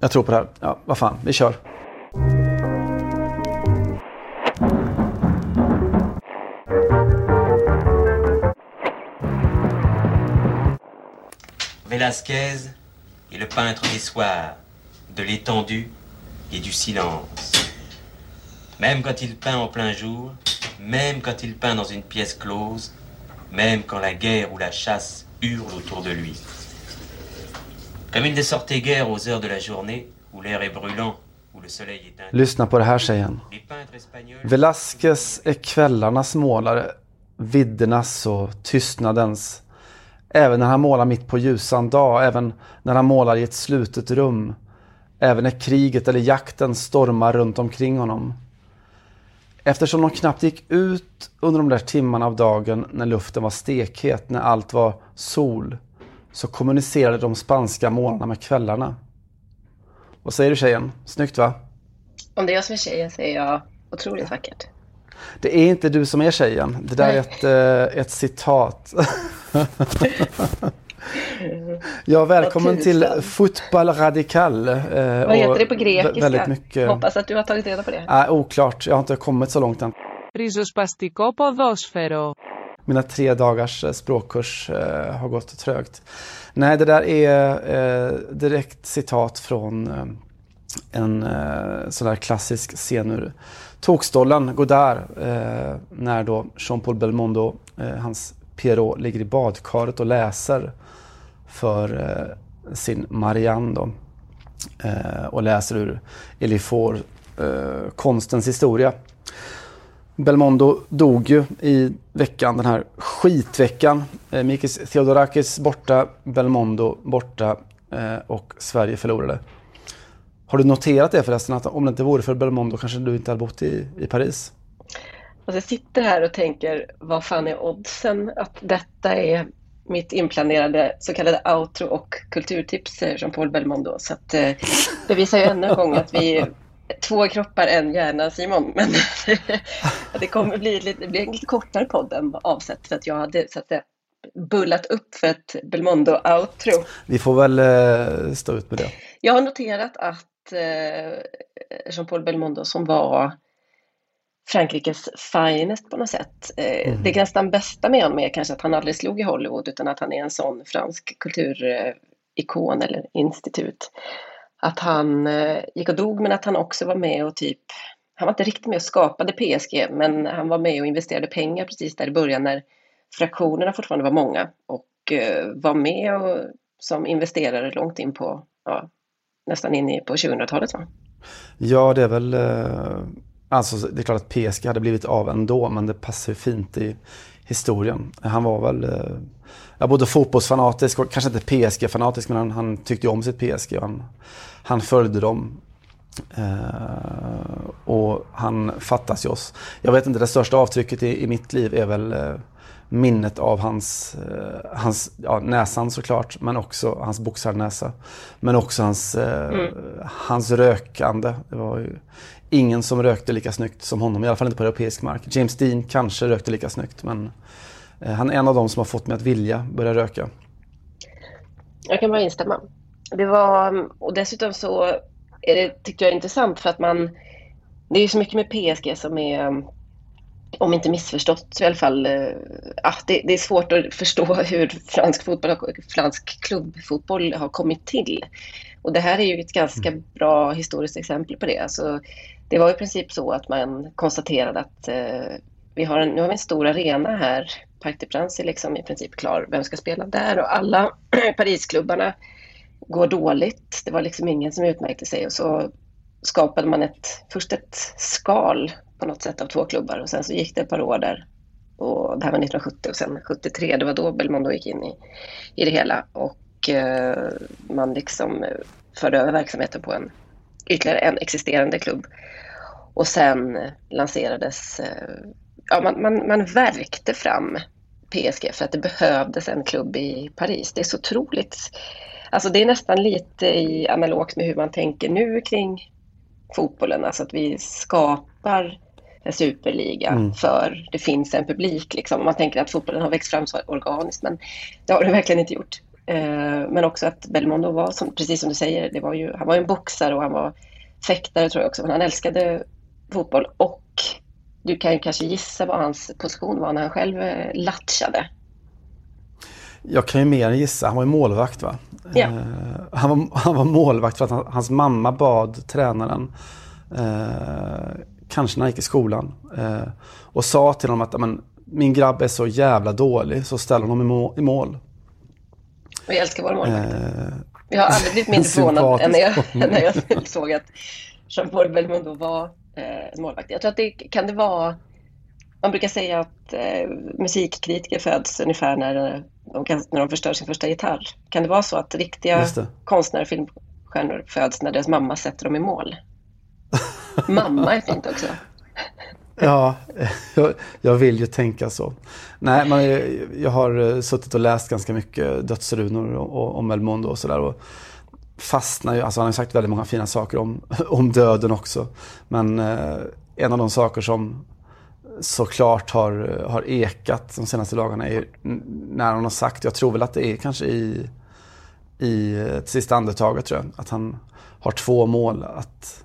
Jag tror på det här. Ja, vad. Velasquez est le peintre des soirs, de l'étendue et du silence. Même quand il peint en plein jour, même quand il peint dans une pièce close, même quand la guerre ou la chasse hurle autour de lui. Comme il ne sortait guère aux heures de la journée, où l'air est brûlant, où le soleil est intense. Lyssna på det här espagnols Velasquez är kvällarnas målare, viddernas och tystnadens. Även när han målar mitt på ljusan dag, även när han målar i ett slutet rum. Även när kriget eller jakten stormar runt omkring honom. Eftersom de knappt gick ut under de där timmarna av dagen när luften var stekhet, när allt var sol, så kommunicerade de spanska målarna med kvällarna. Vad säger du tjejen? Snyggt va? Om det är jag som är tjejen säger jag otroligt vackert. Det är inte du som är tjejen. Det där är ett, eh, ett citat. ja, välkommen Vad till tusan. Fotboll Radical. eh, Vad heter och det på vä- grekiska? Väldigt mycket. Hoppas att du har tagit reda på det. Äh, oklart, jag har inte kommit så långt än. Ριζοσπαστικό ποδόσφαιρο. mina tre dagars eh, språkkurs eh, har gått trögt. Nej, det där är eh, direkt citat från eh, en eh, sån där klassisk scen ur Tokstollen, Godard, eh, när då Jean-Paul Belmondo, eh, hans Pierrot, ligger i badkaret och läser för eh, sin Marianne då. Eh, och läser ur Elifor, eh, konstens historia. Belmondo dog ju i veckan, den här skitveckan. Eh, Mikis Theodorakis borta, Belmondo borta eh, och Sverige förlorade. Har du noterat det förresten, att om det inte vore för Belmondo kanske du inte hade bott i, i Paris? Alltså jag sitter här och tänker, vad fan är oddsen att detta är mitt inplanerade så kallade outro och kulturtips, som Jean-Paul Belmondo. Så att, eh, det visar ju ännu en gång att vi två kroppar, en hjärna, Simon. Men det kommer bli, lite, det blir en lite kortare podd än avsett för att jag hade så att säga, bullat upp för ett Belmondo-outro. Vi får väl eh, stå ut med det. Jag har noterat att eh, Jean-Paul Belmondo som var Frankrikes finest på något sätt. Eh, Det nästan bästa med honom är kanske att han aldrig slog i Hollywood utan att han är en sån fransk kulturikon eller institut. Att han eh, gick och dog men att han också var med och typ, han var inte riktigt med och skapade PSG men han var med och investerade pengar precis där i början när fraktionerna fortfarande var många och eh, var med och, som investerare långt in på, ja, nästan in i på 2000-talet. Va? Ja, det är väl... Eh, alltså, det är klart att PSG hade blivit av ändå, men det passar ju fint i historien. Han var väl ja, både fotbollsfanatisk och kanske inte PSG-fanatisk, men han, han tyckte om sitt PSG. och Han, han följde dem. Eh, och han fattas ju oss. Jag vet inte, det största avtrycket i, i mitt liv är väl eh, minnet av hans, eh, hans ja, näsan såklart, men också hans boxarnäsa. Men också hans, eh, hans rökande. Det var ju ingen som rökte lika snyggt som honom, i alla fall inte på europeisk mark. James Dean kanske rökte lika snyggt, men han är en av dem som har fått mig att vilja börja röka. Jag kan bara instämma. Det var, och dessutom så är det, tyckte jag, intressant för att man, det är ju så mycket med PSG som är, om inte missförstått så i alla fall, eh, ah, det, det är svårt att förstå hur fransk fotboll, fransk klubbfotboll har kommit till. Och det här är ju ett ganska bra historiskt exempel på det. Alltså, det var i princip så att man konstaterade att eh, vi har en, nu har vi en stor arena här. Parc des Princes är liksom i princip klar. Vem ska spela där? Och alla Parisklubbarna går dåligt. Det var liksom ingen som utmärkte sig. Och så skapade man ett, först ett skal på något sätt av två klubbar och sen så gick det ett par år där. Och det här var 1970 och sen 73, det var då Belmondo gick in i, i det hela. Och eh, man liksom eh, förde över verksamheten på en ytterligare en existerande klubb. Och sen eh, lanserades, eh, ja man, man, man värkte fram PSG för att det behövdes en klubb i Paris. Det är så otroligt, alltså det är nästan lite i analogt med hur man tänker nu kring fotbollen, alltså att vi skapar en superliga mm. för det finns en publik. Liksom. Man tänker att fotbollen har växt fram så organiskt, men det har det verkligen inte gjort. Eh, men också att Belmondo var, som, precis som du säger, det var ju, han var ju en boxare och han var fäktare tror jag också, men han älskade fotboll och du kan ju kanske gissa vad hans position var när han själv eh, latchade. Jag kan ju mer än gissa, han var ju målvakt va? Ja. Eh, han, var, han var målvakt för att han, hans mamma bad tränaren eh, kanske när han gick i skolan. Eh, och sa till honom att men, min grabb är så jävla dålig så ställ honom i, må i mål. Och jag älskar vår målvakt. Eh, jag har aldrig blivit mindre förvånad än när jag, när jag såg att Jean-Paul Belmondo var eh, målvakt. Jag tror att det kan det vara man brukar säga att eh, musikkritiker föds ungefär när de, kan, när de förstör sin första gitarr. Kan det vara så att riktiga konstnärer och filmstjärnor föds när deras mamma sätter dem i mål? Mamma är fint också. Ja, jag, jag, vill ju tänka så. Nej, men jag har eh, suttit och läst ganska mycket dödsrunor om Elmondo och sådär. Fastnar ju, alltså han har sagt väldigt många fina saker om, om döden också. Men eh, en av de saker som såklart har, har ekat de senaste dagarna är när han har sagt, jag tror väl att det är kanske i, i eh, ett sista andetaget tror jag, att han har två mål. Att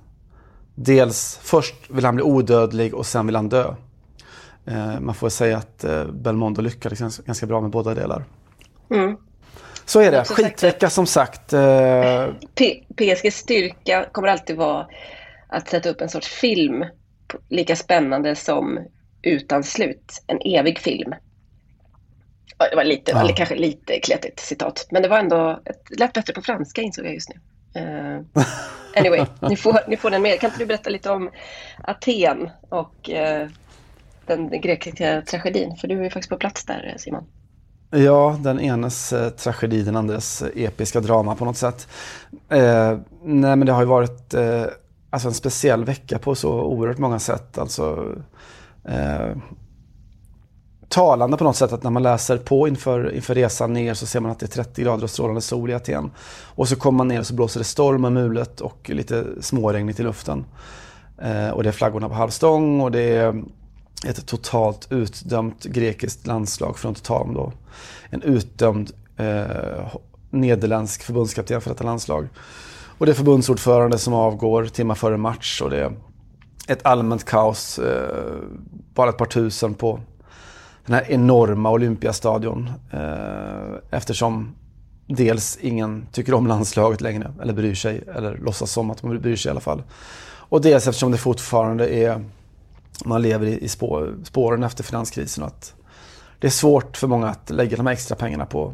dels först vill han bli odödlig och sen vill han dö. Eh, man får säga att eh, Belmondo lyckades ganska bra med båda delar. Mm. Så är det. Skitvecka som sagt. Eh... PSGs styrka kommer alltid vara att sätta upp en sorts film lika spännande som Utan slut. En evig film. Det var lite, ja. kanske lite kletigt citat. Men det var ändå, det lät bättre på franska insåg jag just nu. Uh, anyway, ni får, ni får den med. Kan inte du berätta lite om Aten och uh, den grekiska tragedin? För du är ju faktiskt på plats där Simon. Ja, den enes eh, tragedi, den andres eh, episka drama på något sätt. Eh, nej men det har ju varit eh, alltså en speciell vecka på så oerhört många sätt. Alltså, eh, talande på något sätt att när man läser på inför, inför resan ner så ser man att det är 30 grader och strålande sol i Aten. Och så kommer man ner och så blåser det storm och mulet och lite småregnigt i luften. Eh, och det är flaggorna på halvstång och det är ett totalt utdömt grekiskt landslag för att inte tala om då en utdömd eh, nederländsk förbundskapten för detta landslag. Och det är förbundsordförande som avgår timmar före match och det är ett allmänt kaos. Eh, bara ett par tusen på den här enorma Olympiastadion. Eh, eftersom dels ingen tycker om landslaget längre, eller bryr sig, eller låtsas som att man bryr sig i alla fall. Och dels eftersom det fortfarande är, man lever i, spår, spåren efter finanskrisen. Att det är svårt för många att lägga de här extra pengarna på,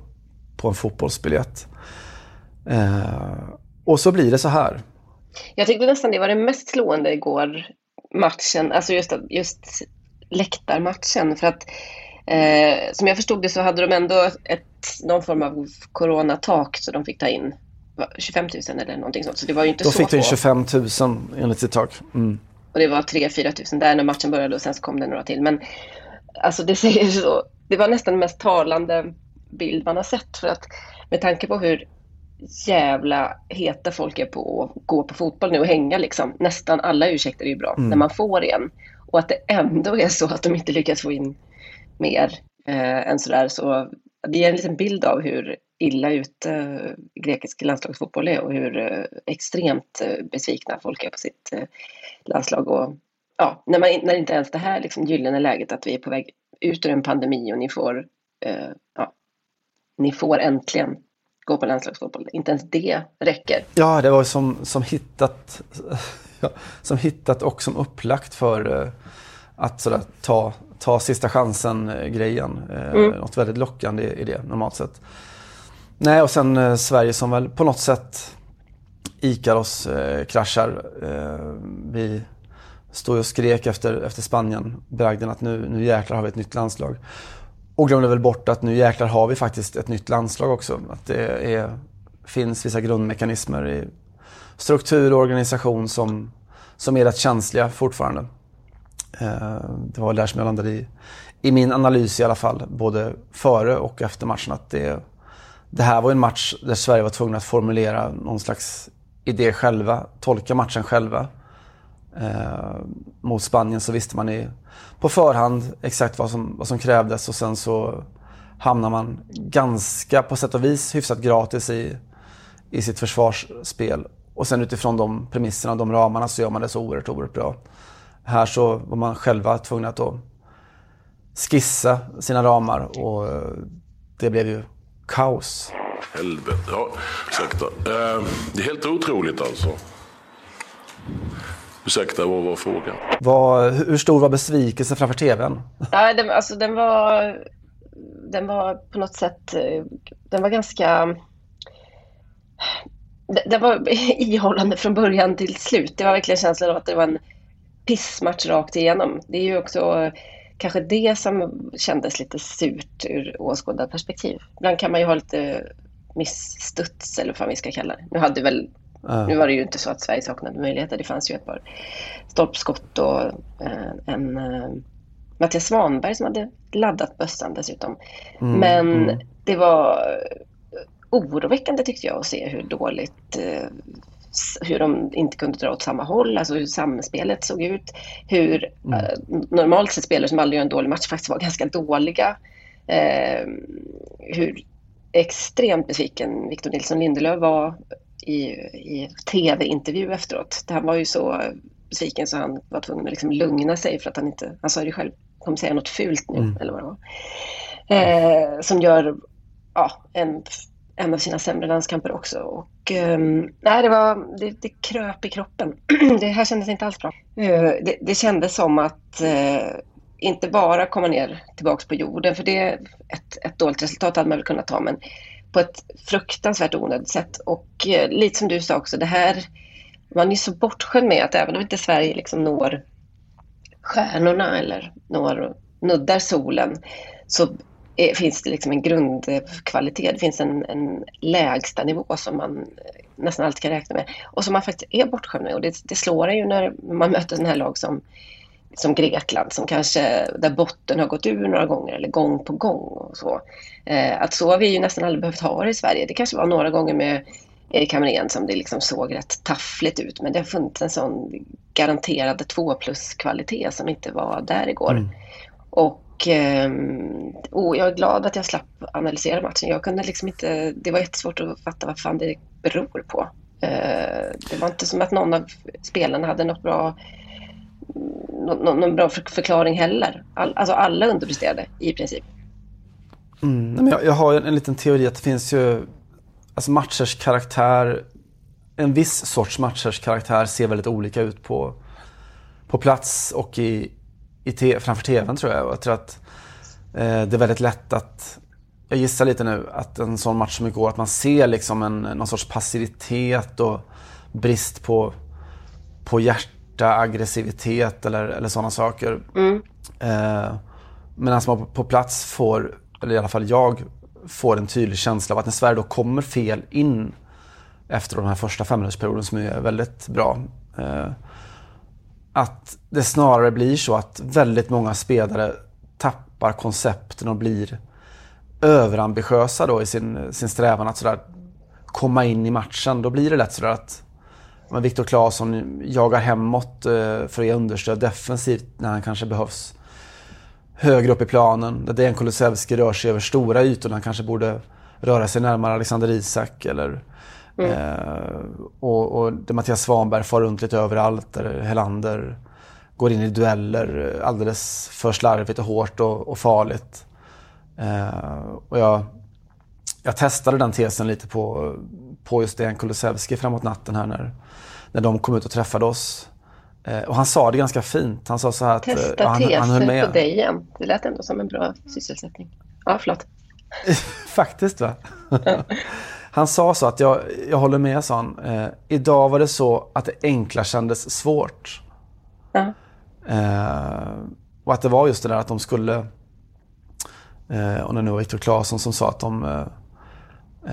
på en fotbollsbiljett. Eh, och så blir det så här. Jag tyckte nästan det var det mest slående igår, matchen, alltså just, just läktarmatchen. För att eh, som jag förstod det så hade de ändå ett, någon form av coronatak så de fick ta in 25 000 eller någonting sånt. Så det var ju inte Då så fick ta in 25 000 enligt sitt tak. Mm. Och det var 3-4 000 där när matchen började och sen så kom det några till. Men alltså det säger så, det var nästan den mest talande bild man har sett. För att med tanke på hur jävla heta folk är på att gå på fotboll nu och hänga liksom. Nästan alla ursäkter är ju bra mm. när man får en. Och att det ändå är så att de inte lyckas få in mer eh, än sådär. Så det ger en liten bild av hur illa ute eh, grekisk landslagsfotboll är och hur eh, extremt eh, besvikna folk är på sitt eh, landslag. Och, ja, när, man, när inte ens det här liksom, gyllene läget att vi är på väg ut ur en pandemi och ni får, eh, ja, ni får äntligen gå på landslagsfotboll. Inte ens det räcker. Ja, det var som, som hittat ja, som hittat och som upplagt för eh, att sådär, ta, ta sista chansen-grejen. Eh, mm. Något väldigt lockande i, i det normalt sett. Nej, och sen eh, Sverige som väl på något sätt Ikaros eh, kraschar. Eh, vi stod och skrek efter, efter Spanien, bragden att nu, nu jäklar har vi ett nytt landslag. och glömde väl bort att nu jäklar har vi faktiskt ett nytt landslag också. Att det är, finns vissa grundmekanismer i struktur och organisation som, som är rätt känsliga fortfarande. Eh, det var där som jag landade i, i min analys i alla fall, både före och efter matchen. Att det, det här var en match där Sverige var tvungna att formulera någon slags idé själva, tolka matchen själva. Eh, mot Spanien så visste man i, på förhand exakt vad som, vad som krävdes och sen så hamnar man ganska, på sätt och vis, hyfsat gratis i, i sitt försvarsspel. Och sen utifrån de premisserna och de ramarna så gör man det så oerhört, oerhört bra. Här så var man själva tvungna att då skissa sina ramar och eh, det blev ju kaos. Helvete, ja ursäkta. Eh, det är helt otroligt alltså. Ursäkta, vad var frågan? Vad, hur stor var besvikelsen framför TVn? Ja, den, alltså, den, var, den var på något sätt eh, den var ganska den var ihållande från början till slut. Det var verkligen känslan av att det var en pissmatch rakt igenom. Det är ju också kanske det som kändes lite surt ur åskådarperspektiv. Ibland kan man ju ha lite missstuds eller vad vi ska kalla det. Nu, hade väl, uh. nu var det ju inte så att Sverige saknade möjligheter. Det fanns ju ett par stolpskott och eh, en eh, Mattias Svanberg som hade laddat bössan dessutom. Mm, Men mm. det var oroväckande tyckte jag att se hur dåligt eh, hur de inte kunde dra åt samma håll, alltså hur samspelet såg ut. Hur mm. eh, normalt sett spelare som aldrig gör en dålig match faktiskt var ganska dåliga. Eh, hur extremt besviken Victor Nilsson Lindelöf var i, i tv-intervju efteråt. Han var ju så besviken så han var tvungen att liksom lugna sig för att han inte, han sa det själv, kommer säga något fult nu mm. eller vad det var. Eh, som gör ja, en en av sina sämre landskamper också. Och, um, nej, det, var, det, det kröp i kroppen. det här kändes inte alls bra. Uh, det, det kändes som att uh, inte bara komma ner tillbaks på jorden, för det ett, ett dåligt resultat hade man väl kunnat ta, men på ett fruktansvärt onödigt sätt. Och uh, lite som du sa också, det här, man är så bortskämd med att även om inte Sverige liksom når stjärnorna eller når, nuddar solen så är, finns det liksom en grundkvalitet. Det finns en, en lägsta nivå som man nästan alltid kan räkna med och som man faktiskt är bortskämd med. Och det, det slår en ju när man möter sådana här lag som, som Grekland som kanske där botten har gått ur några gånger eller gång på gång. och så. Eh, att så har vi ju nästan aldrig behövt ha det i Sverige. Det kanske var några gånger med Erik Hamrén som det liksom såg rätt taffligt ut men det har funnits en sån garanterad två plus kvalitet som inte var där igår. Mm. Och och eh, oh, jag är glad att jag slapp analysera matchen. Jag kunde liksom inte, det var jättesvårt att fatta vad fan det beror på. Eh, det var inte som att någon av spelarna hade något bra, någon, någon bra förklaring heller. All, alltså alla underpresterade i princip. Mm, jag, jag har en liten teori att det finns ju alltså matchers karaktär, en viss sorts matchers karaktär ser väldigt olika ut på, på plats och i, i te, framför tvn tror jag. Och jag tror att eh, det är väldigt lätt att, jag gissar lite nu, att en sån match som igår, att man ser liksom en, någon sorts passivitet och brist på, på hjärta, aggressivitet eller, eller sådana saker. Mm. Eh, Medan man på, på plats får, eller i alla fall jag, får en tydlig känsla av att när Sverige då kommer fel in efter den här första femminutersperioden som är väldigt bra. Eh, att det snarare blir så att väldigt många spelare tappar koncepten och blir överambitiösa då i sin, sin strävan att sådär komma in i matchen. Då blir det lätt sådär att men Viktor Claesson jagar hemåt eh, för att ge understöd defensivt när han kanske behövs högre upp i planen. Där Dejan Kulusevski rör sig över stora ytor när han kanske borde röra sig närmare Alexander Isak eller Mm. Eh, och, och där Mattias Svanberg far runt lite överallt. Där Helander går in i dueller alldeles för slarvigt och hårt och, och farligt. Eh, och jag, jag testade den tesen lite på, på just Dejan Kulusevski framåt natten här när, när de kom ut och träffade oss. Eh, och han sa det ganska fint. Han sa så här att... Testa ja, han, teser han med. på dig igen. Det lät ändå som en bra sysselsättning. Ja, förlåt. Faktiskt va? Han sa så att jag, jag håller med, sa han. Eh, idag var det så att det enkla kändes svårt. Ja. Eh, och att det var just det där att de skulle Eh, och när nu var Viktor Claesson som sa att de, eh,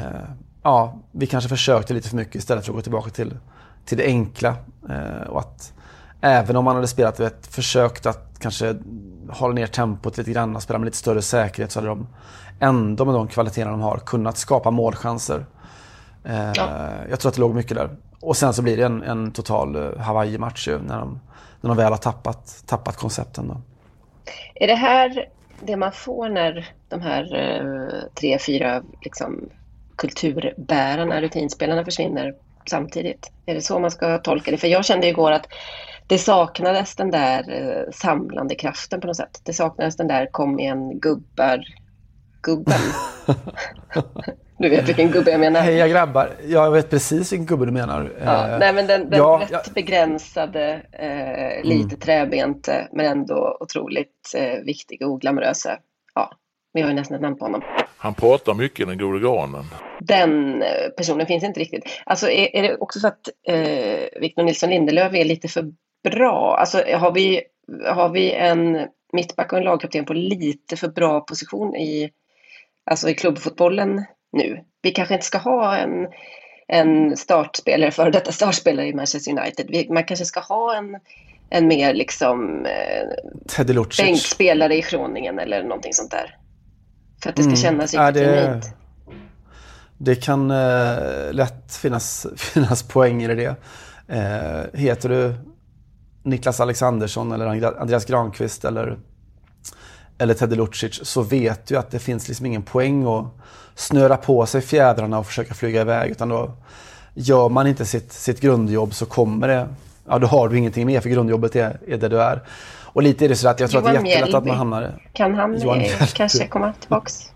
eh, ja, vi kanske försökte lite för mycket istället för att gå tillbaka till, till det enkla. Eh, och att även om man hade spelat, vet, försökt att kanske hålla ner tempot lite grann och spela med lite större säkerhet så hade de ändå med de kvaliteterna de har kunnat skapa målchanser. Eh, Ja. Jag tror att det låg mycket där. Och sen så blir det en, en total eh, Hawaii-match när de, när de väl har tappat, tappat koncepten. Då. Är det här det man får när de här eh, tre, fyra liksom, kulturbärarna, rutinspelarna försvinner samtidigt? Är det så man ska tolka det? För jag kände igår att det saknades den där eh, samlande kraften på något sätt. Det saknades den där kom igen gubbar, gubben. du vet vilken gubbe jag menar. Heja grabbar, jag vet precis vilken gubbe du menar. Ja, Eh, nej, men den, den ja, rätt ja. begränsade, eh, lite träbente men ändå otroligt eh, viktiga och glamorösa. Ja, vi har ju nästan ett namn på honom. Han pratar mycket den gode granen. Den eh, personen finns inte riktigt. Alltså är, är det också så att eh, Victor Nilsson Lindelöf är lite för bra? Alltså har vi, har vi en mittback och en lagkapten på lite för bra position i, alltså i klubbfotbollen nu? Vi kanske inte ska ha en, en startspelare, för detta startspelare i Manchester United. Vi, man kanske ska ha en, en mer liksom eh, bänkspelare i Groningen eller någonting sånt där. För att det ska Mm. kännas Ja, riktigt det- genuint. Det kan eh, lätt finnas, finnas poänger i det. Eh, heter du Niklas Alexandersson eller Andreas Granqvist eller, eller Teddy Lucic så vet du att det finns liksom ingen poäng att snöra på sig fjädrarna och försöka flyga iväg. Utan då gör man inte sitt, sitt grundjobb så kommer det, ja då har du ingenting mer för grundjobbet är, är det du är. Och lite är det så att jag tror att det är Johan jättelätt att man hamnar Kan han Johan eh, Mjällby. kanske komma tillbaks?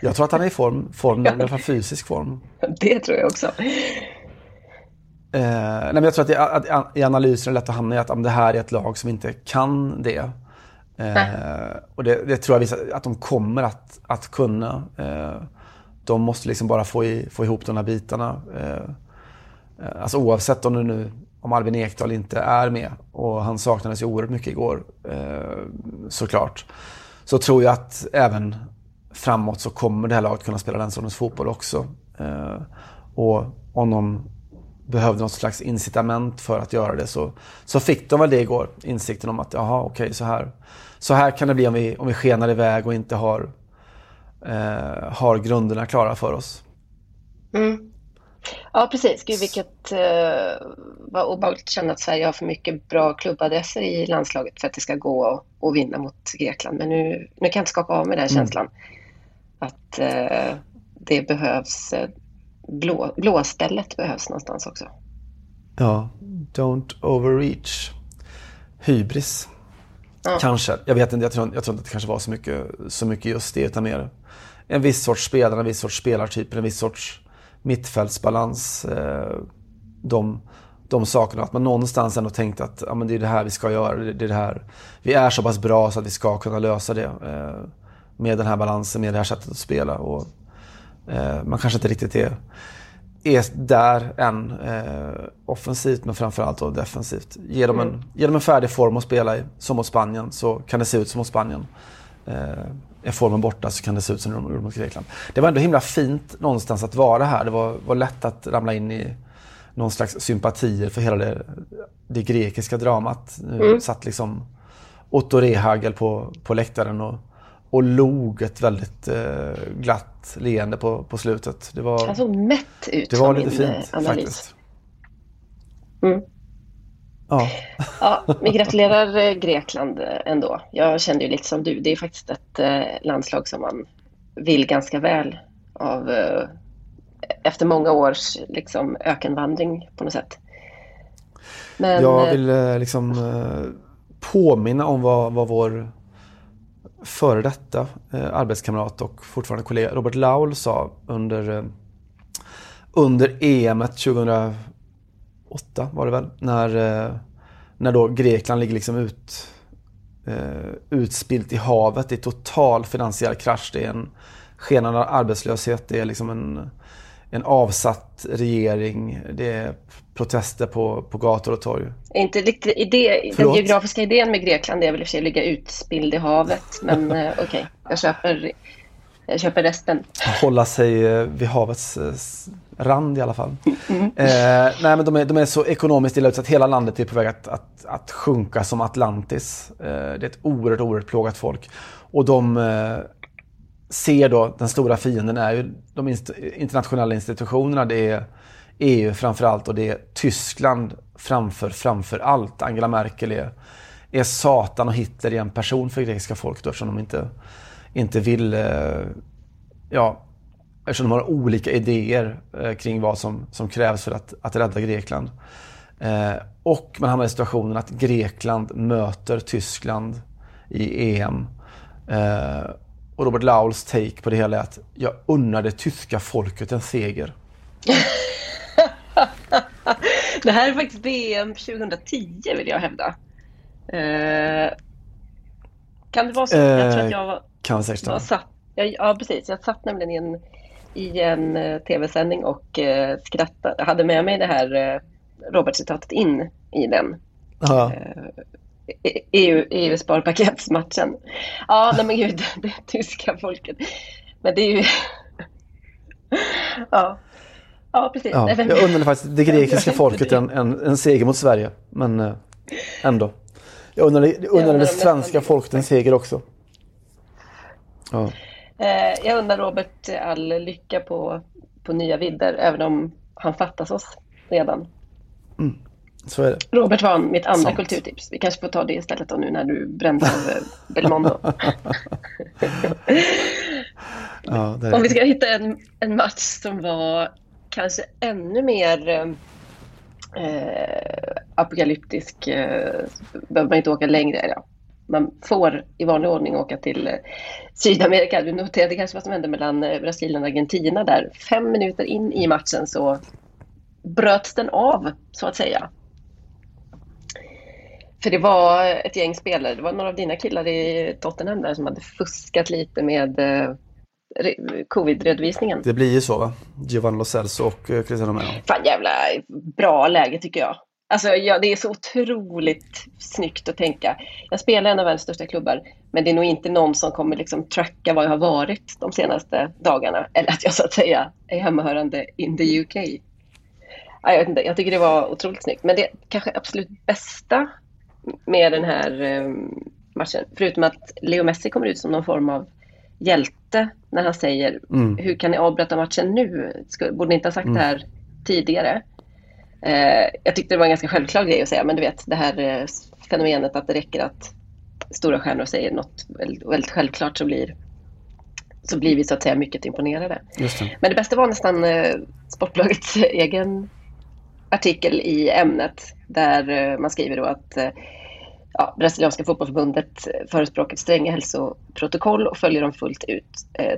Jag tror att han är i form, form i alla fall fysisk form. Det tror jag också. Eh, nej men jag tror att, det, att, att i analysen är det lätt att hamna i att om det här är ett lag som inte kan det. Eh, och det, det tror jag visar att de kommer att, att kunna. Eh, de måste liksom bara få, i, få ihop de här bitarna. Eh, eh, alltså oavsett om, nu, om Albin Ekdal inte är med och han saknades ju oerhört mycket igår eh, såklart. Så tror jag att även framåt så kommer det här laget kunna spela den sortens fotboll också. Eh, och om de behövde något slags incitament för att göra det så, så fick de väl det igår. Insikten om att jaha, okej, så här. Så här kan det bli om vi, om vi skenar iväg och inte har, eh, har grunderna klara för oss. Mm. Ja, precis. Gud, vilket eh, vad obehagligt att känna att Sverige har för mycket bra klubbadresser i landslaget för att det ska gå att- att vinna mot Grekland. Men nu, nu kan jag inte skaka av mig den känslan. Att eh, det behövs, eh, blå, blåstället behövs någonstans också. Ja, don't overreach. Hybris. Ja. Kanske. Jag vet inte, jag tror, jag tror inte att det kanske var så mycket, så mycket just det. Utan mer en viss sorts spelare, en viss sorts spelartyper, en viss sorts mittfältsbalans. Eh, de, de sakerna. Att man någonstans ändå tänkte att ja, men det är det här vi ska göra. Det, är det här. Vi är så pass bra så att vi ska kunna lösa det. Eh, med den här balansen, med det här sättet att spela. Och, man kanske inte riktigt är är där än eh, offensivt men framförallt då defensivt. Ge dem, en, ge dem en färdig form att spela i, som mot Spanien, så kan det se ut som mot Spanien. Eh, är formen borta så kan det se ut som det gjorde mot Grekland. Det var ändå himla fint någonstans att vara här. Det var, var lätt att ramla in i någon slags sympatier för hela det, det grekiska dramat. Nu satt liksom Otto Rehagel på, på läktaren och, och log ett väldigt eh, glatt leende på, på slutet. Det var, Han såg mätt ut det var lite min eh, fint analys. faktiskt. Mm. Ja, Ja, vi gratulerar eh, Grekland eh, ändå. Jag kände ju lite som du. Det är faktiskt ett eh, landslag som man vill ganska väl av eh, efter många års liksom, ökenvandring på något sätt. Men jag vill liksom påminna om vad, vad vår före detta eh, arbetskamrat och fortfarande kollega Robert Laul sa under, eh, under EM 2008 var det väl. När, eh, när då Grekland ligger liksom ut, eh, utspilt i havet i total finansiell krasch. Det är en skenande arbetslöshet. Det är liksom en, en avsatt regering. Det är protester på, på gator och torg. Inte riktigt idé, den geografiska idén med Grekland är väl i och för sig att ligga utspilld i havet. Men eh, okej, jag, köper, jag köper resten. Hålla sig eh, vid havets eh, rand i alla fall. Eh, nej, men de, är, de är så ekonomiskt illa utsatt. Hela landet är på väg att, att, att sjunka som Atlantis. Eh, det är ett oerhört, oerhört plågat folk. Och de eh, ser då, den stora fienden är ju de internationella institutionerna. Det är EU framför allt och det är Tyskland framför, framför allt. Angela Merkel är, är Satan och Hitler i en person för grekiska folket eftersom de inte, inte vill eh, ja, eftersom de har olika idéer eh, kring vad som, som krävs för att, att rädda Grekland. Eh, och man hamnar i situationen att Grekland möter Tyskland i EM. Eh, och Robert Lauls take på det hela är att jag unnar det tyska folket en seger. Det här är faktiskt VM 2010 vill jag hävda. Eh, kan det vara så? jag tror att jag var, Kan säga. var satt. Jag, ja, precis. Jag satt nämligen i en, i en eh, tv-sändning och eh, skrattade. hade med mig det här eh, Robert-citatet in i den. EU, EU-sparpaketsmatchen. Ja, nej men gud, det tyska folket. Men det är ju... ja. ja, precis. Ja, jag unnar faktiskt det grekiska folket en, en, en seger mot Sverige. Men eh, ändå. Jag unnar, jag undrar det svenska folket en seger också. Ja. Eh, jag undrar Robert all lycka på, på nya vidder, även om han fattas oss redan. Så är det. Robert var mitt andra Sant. kulturtips. Vi kanske får ta det istället då nu när du brände av eh, Belmondo. Ja, det Om vi ska hitta en, en match som var kanske ännu mer eh, apokalyptisk eh, behöver man inte åka längre. Ja. Man får i vanlig ordning åka till eh, Sydamerika. Du noterade kanske vad som hände mellan eh, Brasilien och Argentina där. Fem minuter in i matchen så bröts den av, så att säga. För det var ett gäng spelare, det var några av dina killar i Tottenham där som hade fuskat lite med eh, re- covid-redovisningen. det blir ju så va? Giovanni Lo Celso och eh, Cristiano Romero. Fan jävla bra läge tycker jag. Alltså ja, det är så otroligt snyggt att tänka. Jag spelar en av världens största klubbar, men det är nog inte någon som kommer liksom tracka var jag har varit de senaste dagarna. Eller att jag så att säga är hemmahörande in the UK. Ja, Jag, vet inte, jag tycker det var otroligt snyggt. Men det kanske absolut bästa med den här eh, matchen, förutom att Leo Messi kommer ut som någon form av hjälte när han säger hur kan ni avbryta matchen nu? Borde ni inte ha sagt det här tidigare? Eh, jag tyckte det var en ganska självklar grej att säga, men du vet det här eh, fenomenet att det räcker att stora stjärnor säger något väldigt, väldigt självklart så blir, så blir vi så att säga mycket imponerade. Det. Men det bästa var nästan eh, Sportbolagets egen artikel i ämnet där eh, man skriver då att eh, ja, brasilianska fotbollsförbundet eh, förespråkar stränga hälsoprotokoll och följer dem fullt ut.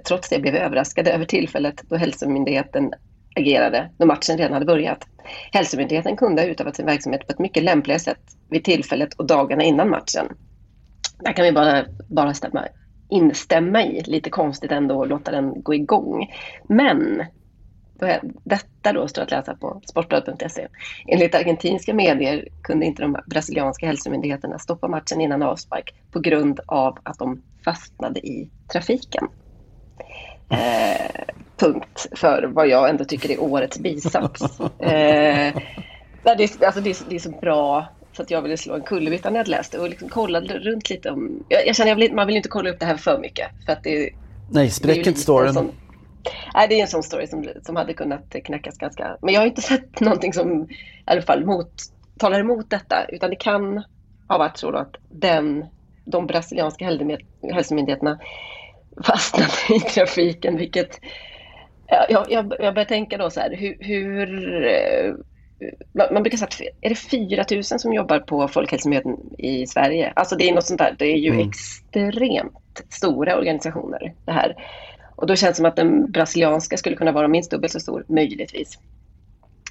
Trots det blev vi överraskade över tillfället då hälsomyndigheten agerade när matchen redan hade börjat. Hälsomyndigheten kunde ha utövat sin verksamhet på ett mycket lämpligare sätt vid tillfället och dagarna innan matchen. Där kan vi bara, bara stämma, instämma i. Lite konstigt ändå att låta den gå igång. Men detta då står att läsa på sportbladet.se. Enligt argentinska medier kunde inte de brasilianska hälsomyndigheterna stoppa matchen innan avspark på grund av att de fastnade i trafiken. Eh, punkt för vad jag ändå tycker är årets bisats. Eh, det, är, alltså det, är, det är så bra så att jag ville slå en kullerbytta när jag läste och liksom kollade runt lite om... Jag, jag känner jag vill, man vill inte kolla upp det här för mycket för att det, Nej, spräck inte storyn. sån- Nej, det är en sån story som, som hade kunnat knäckas ganska... Men jag har inte sett någonting som i alla fall mot, talar emot detta. Utan det kan ha varit så att den, de brasilianska hälsomyndigheterna fastnade i trafiken. Vilket... ja, Jag, jag, jag börjar tänka då så här, hur... hur eh, man man brukar säga att är det 4 000 som jobbar på Folkhälsomyndigheten i Sverige? Alltså det är något sånt där. Det är ju Mm. extremt stora organisationer det här. Och då känns det som att den brasilianska skulle kunna vara minst dubbelt så stor, möjligtvis.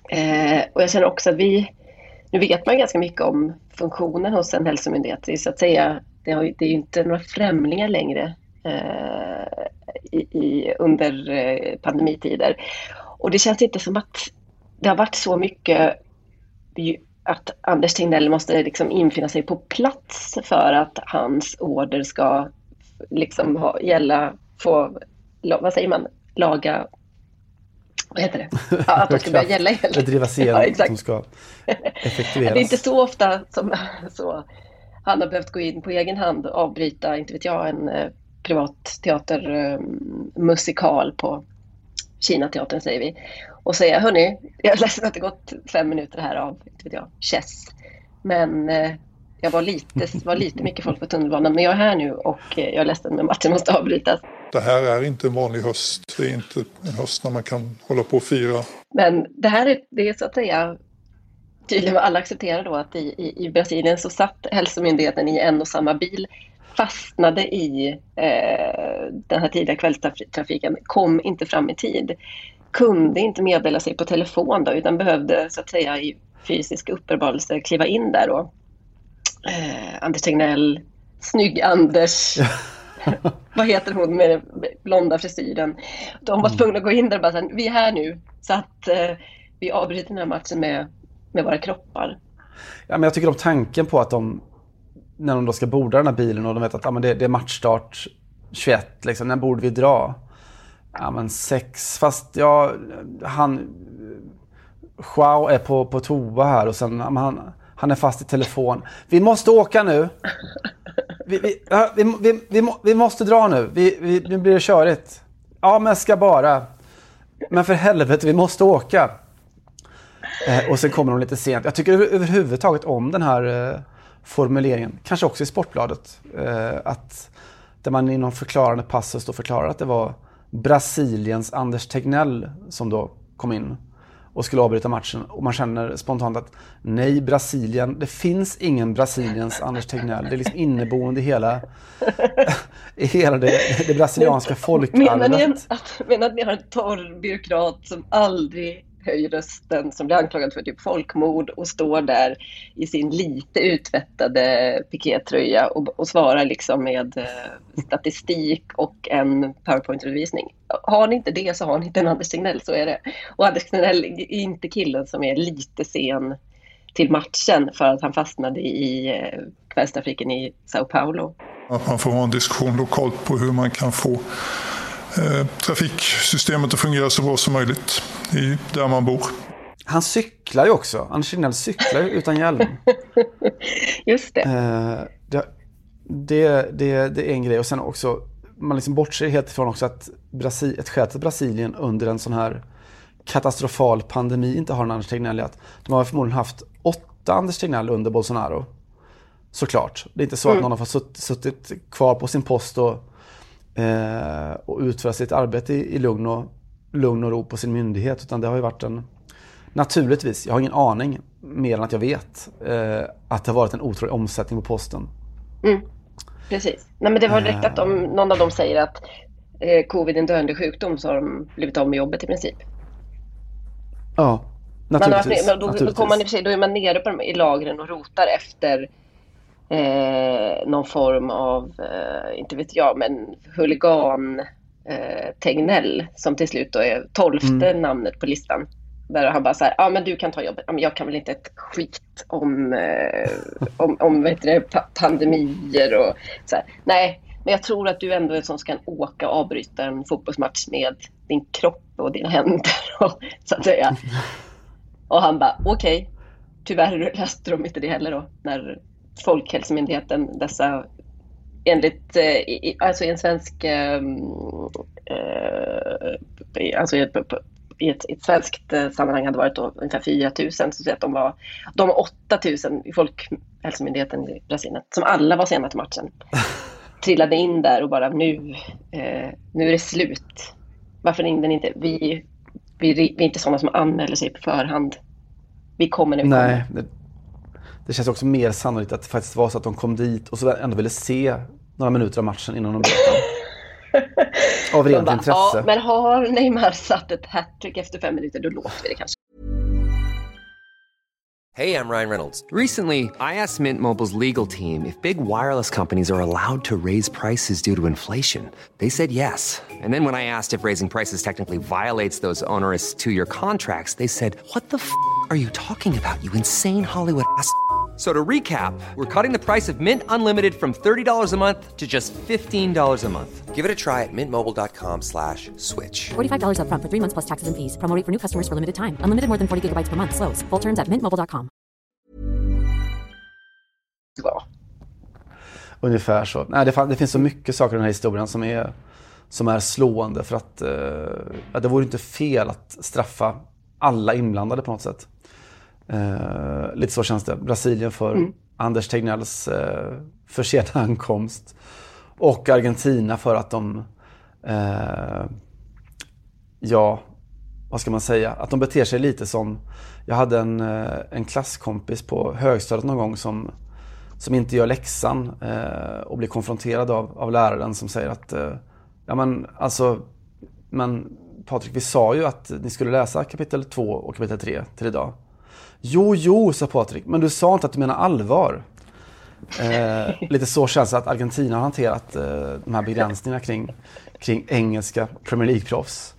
Eh, och jag känner också att vi, nu vet man ganska mycket om funktionen hos en hälsomyndighet. Det är så att säga, det, har, ju- det är ju inte några främlingar längre eh, i, i, under eh, pandemitider. Och det känns inte som att det har varit så mycket att Anders Tegnell måste liksom infinna sig på plats för att hans order ska liksom ha, gälla, få, vad säger man, laga vad heter det? Ja, att de ska börja gälla helt. Det drivas igenom, ja, exakt. som ska effektueras. Det är inte så ofta som så, han har behövt gå in på egen hand och avbryta, inte vet jag, en eh, privat teatermusikal eh, på Kinateatern säger vi. Och säga, hörni, jag är ledsen att det gått fem minuter här av, inte vet jag, chess. Men eh, jag var lite, var lite mycket folk på tunnelbanan, men jag är här nu och eh, jag är ledsen men matchen måste avbrytas. Det här är inte en vanlig höst. Det är inte en höst när man kan hålla på och fira. Men det här är, det är så att säga tydligen alla accepterar då att i, i, i Brasilien så satt hälsomyndigheten i en och samma bil fastnade i eh, den här tidiga kvällstrafiken, kom inte fram i tid, kunde inte meddela sig på telefon då, utan behövde så att säga i fysisk uppenbarelse kliva in där då. Eh, Anders Tegnell, Snygg-Anders, vad heter hon med blonda frisyren. De var mm. tvungna att gå in där och bara säga, vi är här nu, så att eh, vi avbryter den här matchen med, med våra kroppar. Ja, men jag tycker om tanken på att de när de då ska borda den här bilen och de vet att ah, men det, det är matchstart 21, liksom, när borde vi dra? Ja men sex, fast ja, han... Joao är på, på toa här och sen, han, han är fast i telefon. Vi måste åka nu! Vi, vi, vi, vi, vi, vi måste dra nu, vi, vi, nu blir det körigt. Ja men jag ska bara. Men för helvete, vi måste åka. Eh, och sen kommer de lite sent. Jag tycker överhuvudtaget om den här eh, formuleringen, kanske också i Sportbladet, eh, att där man i någon förklarande passus då förklarar att det var Brasiliens Anders Tegnell som då kom in och skulle avbryta matchen. Och man känner spontant att nej, Brasilien, det finns ingen Brasiliens Anders Tegnell. Det är liksom inneboende i hela, i hela det, det brasilianska folkarvet. Menar ni, att, menar ni att ni har en torr byråkrat som aldrig höjer rösten, som blir anklagad för typ folkmord och står där i sin lite utvättade pikétröja och, och svarar liksom med eh, statistik och en powerpoint-redovisning. Har ni inte det så har ni inte en Anders Tegnell, så är det. Och Anders Tegnell är inte killen som är lite sen till matchen för att han fastnade i eh, kvällstrafiken i Sao Paulo. Att man får ha en diskussion lokalt på hur man kan få Eh, trafiksystemet att fungera så bra som möjligt i, där man bor. Han cyklar ju också. Anders Tegnell cyklar ju utan hjälm. Just det. Eh, det, det, det. det, är en grej. Och sen också, man liksom bortser helt ifrån också att Brasil, ett skäl till Brasilien under en sån här katastrofal pandemi inte har en Anders Tegnell är att de har förmodligen haft åtta Anders Tegnell under Bolsonaro. Såklart. Det är inte så mm. att någon har fått suttit kvar på sin post och och utföra sitt arbete i, lugn, och, lugn och ro på sin myndighet. Utan det har ju varit en, naturligtvis, jag har ingen aning mer än att jag vet eh, att det har varit en otrolig omsättning på posten. Mm. Precis. Nej, men det var direkt att om någon av dem säger att eh, covid är en döende sjukdom så har de blivit av med jobbet i princip. Ja, naturligtvis. Man, då, naturligtvis. Då, man i sig, då är man nere på, i lagren och rotar efter eh, någon form av, eh, inte vet jag, men huligan eh, Tegnell som till slut då är tolfte mm. namnet på listan. Där han bara så här, ja men du kan ta jobbet. Ja, men jag kan väl inte ett skit om, eh, om, om vet det, pandemier och så här. Nej, men jag tror att du ändå är en som kan åka och avbryta en fotbollsmatch med din kropp och dina händer. Och, så att säga. Och han bara, okej. Okay. Tyvärr löste de inte det heller då när Folkhälsomyndigheten dessa enligt, eh, alltså i en svensk, ehm, eh, alltså i ett, i ett, ett svenskt eh, sammanhang hade varit då ungefär 4 000, så att de var, de var 8 000 i Folkhälsomyndigheten i Brasilien, som alla var sena till matchen. Trillade in där och bara nu, nu är det slut. Varför ringde ni inte? Vi, vi, vi är inte sådana som anmäler sig på förhand. Vi kommer när vi Nej, kommer det känns också mer sannolikt att det faktiskt var så att de kom dit och så ändå ville se några minuter av matchen innan de bröt Av rent bara, intresse. Ja, men har Neymar satt ett hattrick efter fem minuter, då låter vi det kanske. Hey, I'm Ryan Reynolds. Recently, I asked Mint Mobile's legal team if big wireless companies are allowed to raise prices due to inflation. They said yes. And then when I asked if raising prices technically violates those onerous two year contracts, they said, What the f are you talking about, you insane Hollywood ass? F- So to recap, we're cutting the price of Mint Unlimited from $30 a month to just $15 a month. Give it a try at mintmobile.com slash switch. $45 upfront for three months plus taxes and fees. Promo rate for new customers for limited time. Unlimited more than 40 gigabytes per month. Slows. Full terms at mintmobile.com. Ja. Ungefär så. Nej, det, det finns så mycket saker i den här historien som är, som är slående för att eh, ja, det vore inte fel att straffa alla inblandade på något sätt. Eh, lite så känns det. Brasilien för Anders Tegnells eh, för sen ankomst och Argentina för att de eh, ja, vad ska man säga, att de beter sig lite som, jag hade en, eh, en klasskompis på högstadiet någon gång som, som inte gör läxan eh, och blir konfronterad av, av läraren som säger att, eh, ja men alltså, men Patrik vi sa ju att ni skulle läsa kapitel 2 och kapitel 3 till idag. Jo, jo, sa Patrik, men du sa inte att du menar allvar. Eh, lite så känns det att Argentina har hanterat eh, de här begränsningarna kring, kring engelska Premier League-proffs.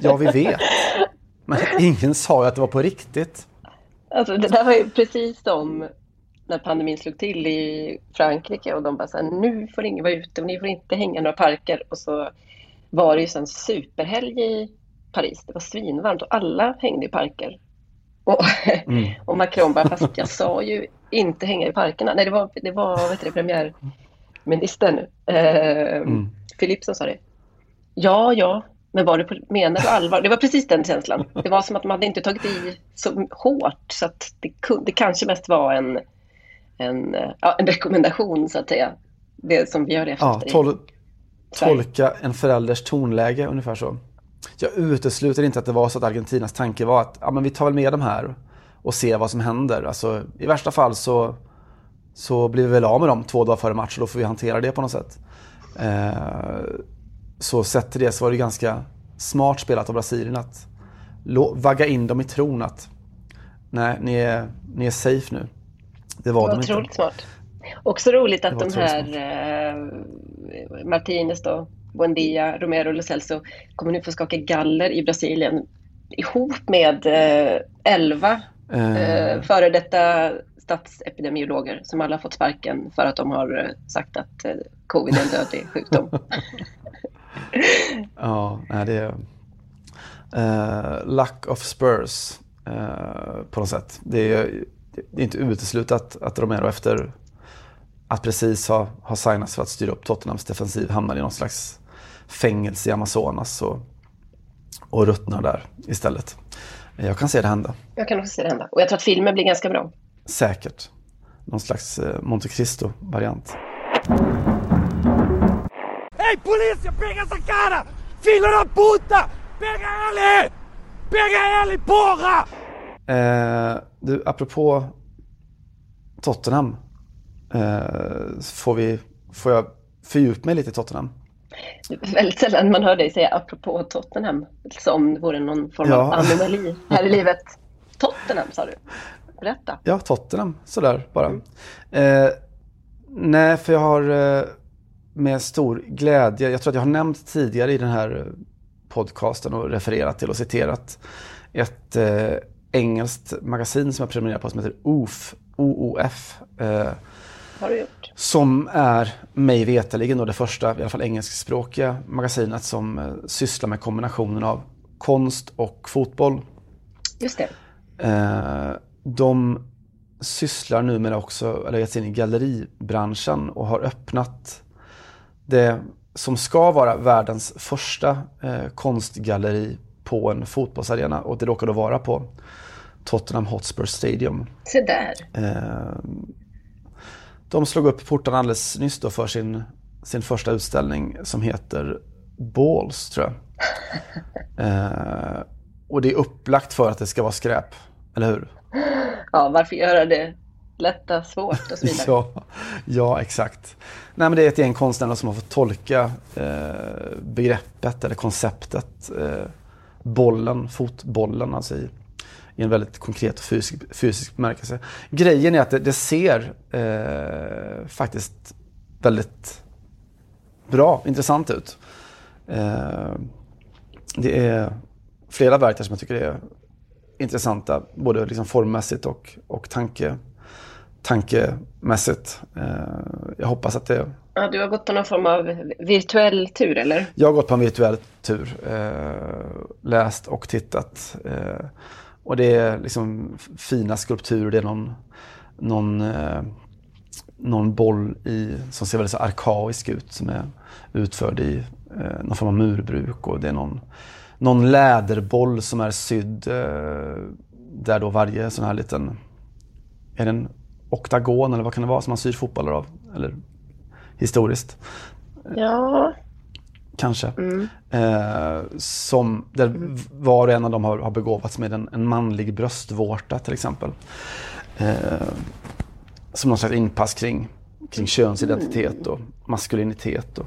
Ja, vi vet. Men ingen sa ju att det var på riktigt. Alltså, det där var ju precis som när pandemin slog till i Frankrike och de bara så här, nu får ingen vara ute och ni får inte hänga i några parker. Och så var det ju en superhelg i Paris. Det var svinvarmt och alla hängde i parker. Och, och Macron bara, fast jag sa ju inte hänga i parkerna. Nej, det var, det var vet du, premiärministern eh, Philippe som sa det. Ja, ja, men var det på, menar du allvar? Det var precis den känslan. Det var som att man hade inte tagit i så hårt så att det, kunde, det kanske mest var en, en, ja, en rekommendation så att säga. Det som vi har levt Ja, efter i tol tolka en förälders tonläge ungefär så. Jag utesluter inte att det var så att Argentinas tanke var att ja, men vi tar väl med de här och ser vad som händer. Alltså, I värsta fall så, så blir vi väl av med dem två dagar före match och då får vi hantera det på något sätt. Eh, så sett till det så var det ganska smart spelat av Brasilien att vagga in dem i tron att nej, ni är, ni är safe nu. Det var, Det var de otroligt inte. smart. Också roligt att de här eh, Martinez då, Buendia, Romero och Lo Celso kommer nu få skaka galler i Brasilien ihop med eh, elva eh, före detta statsepidemiologer som alla fått sparken för att de har eh, sagt att eh, covid är en dödlig sjukdom. Ja, det är eh, luck of Spurs eh, på något sätt. Det är, det är inte uteslutet att Romero efter att precis ha, ha signats för att styra upp Tottenhams defensiv hamnar i någon slags fängelse i Amazonas och, och ruttnar där istället. Jag kan se det hända. Jag kan också se det hända. Och jag tror att filmen blir ganska bra. Säkert. Någon slags eh, Monte Cristo-variant. Ei polícia, pega essa cara! Filho da puta! Pega ele! Pega ele, porra! Eh, du, apropå Tottenham. Eh, får, vi, får jag fördjupa mig lite i Tottenham? Det väldigt sällan man hör dig säga apropå Tottenham, som vore någon form av Ja. anomali här i livet. Tottenham sa du. Berätta. Ja, Tottenham, sådär bara. Eh, nej, för jag har eh, med stor glädje, jag tror att jag har nämnt tidigare i den här podcasten och refererat till och citerat ett eh, engelskt magasin som jag prenumererar på som heter OOF. OOF eh, Har du gjort? Som är mig veterligen då det första, i alla fall engelskspråkiga magasinet som eh, sysslar med kombinationen av konst och fotboll. Just det. Eh, de sysslar numera också, eller gett sig in i galleribranschen och har öppnat det som ska vara världens första eh, konstgalleri på en fotbollsarena och det råkar då vara på Tottenham Hotspur Stadium. Se där. Eh, de slog upp portarna alldeles nyss då för sin, sin första utställning som heter Balls, tror jag. Eh, och det är upplagt för att det ska vara skräp, eller hur? Ja, varför göra det lätta svårt och så vidare. Ja, ja, exakt. Nej, men det är ett gäng konstnärer som har fått tolka eh, begreppet eller konceptet eh, bollen, fotbollen alltså i, i en väldigt konkret och fysisk, fysisk bemärkelse. Grejen är att det, det ser eh, faktiskt väldigt bra, intressant ut. Eh, det är flera verk där som jag tycker är intressanta, både liksom formmässigt och, och tanke, tankemässigt. Eh, jag hoppas att det... Ja, du har gått på någon form av virtuell tur, eller? Jag har gått på en virtuell tur. Eh, läst och tittat. Eh, och det är liksom fina skulpturer. Det är någon, någon, eh, någon boll i, som ser väldigt så arkaisk ut som är utförd i eh, någon form av murbruk. Och det är någon, någon läderboll som är sydd eh, där då varje sån här liten, är det en oktagon eller vad kan det vara som man syr fotbollar av? Eller historiskt. Ja. Kanske. Mm. Eh, som, där var och en av dem har, har begåvats med en, en manlig bröstvårta till exempel. Eh, som någon slags inpass kring, kring könsidentitet och maskulinitet och,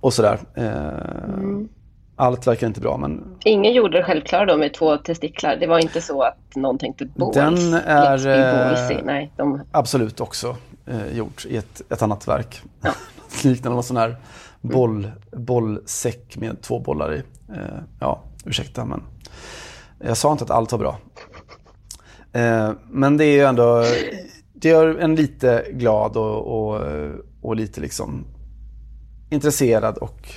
och sådär. Eh, Mm. Allt verkar inte bra men Ingen gjorde det självklara då med två testiklar. Det var inte så att någon tänkte balls. Den är, ballsy. eh, Nej, de... absolut också eh, gjort i ett, ett annat verk. Liknande någon sån här boll, bollsäck med två bollar i. Eh, ja, ursäkta men jag sa inte att allt var bra. Eh, men det är ju ändå, det gör en lite glad och, och, och lite liksom intresserad och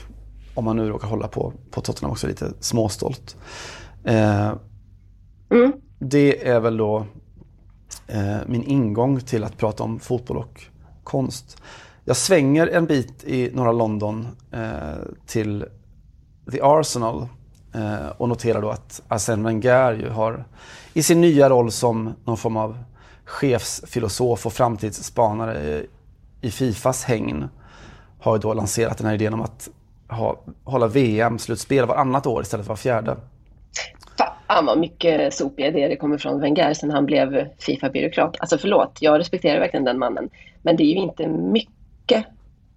om man nu råkar hålla på, på Tottenham också lite småstolt. Eh, Det är väl då eh, min ingång till att prata om fotboll och konst. Jag svänger en bit i norra London eh, till The Arsenal eh, och noterar då att Arsène Wenger ju har i sin nya roll som någon form av chefsfilosof och framtidsspanare i, Fifas hägn har ju då lanserat den här idén om att ha, hålla VM-slutspel varannat år istället för var fjärde. Fan vad mycket sopiga idéer det kommer från Wenger sen han blev Fifa-byråkrat. Alltså förlåt, jag respekterar verkligen den mannen. Men det är ju inte mycket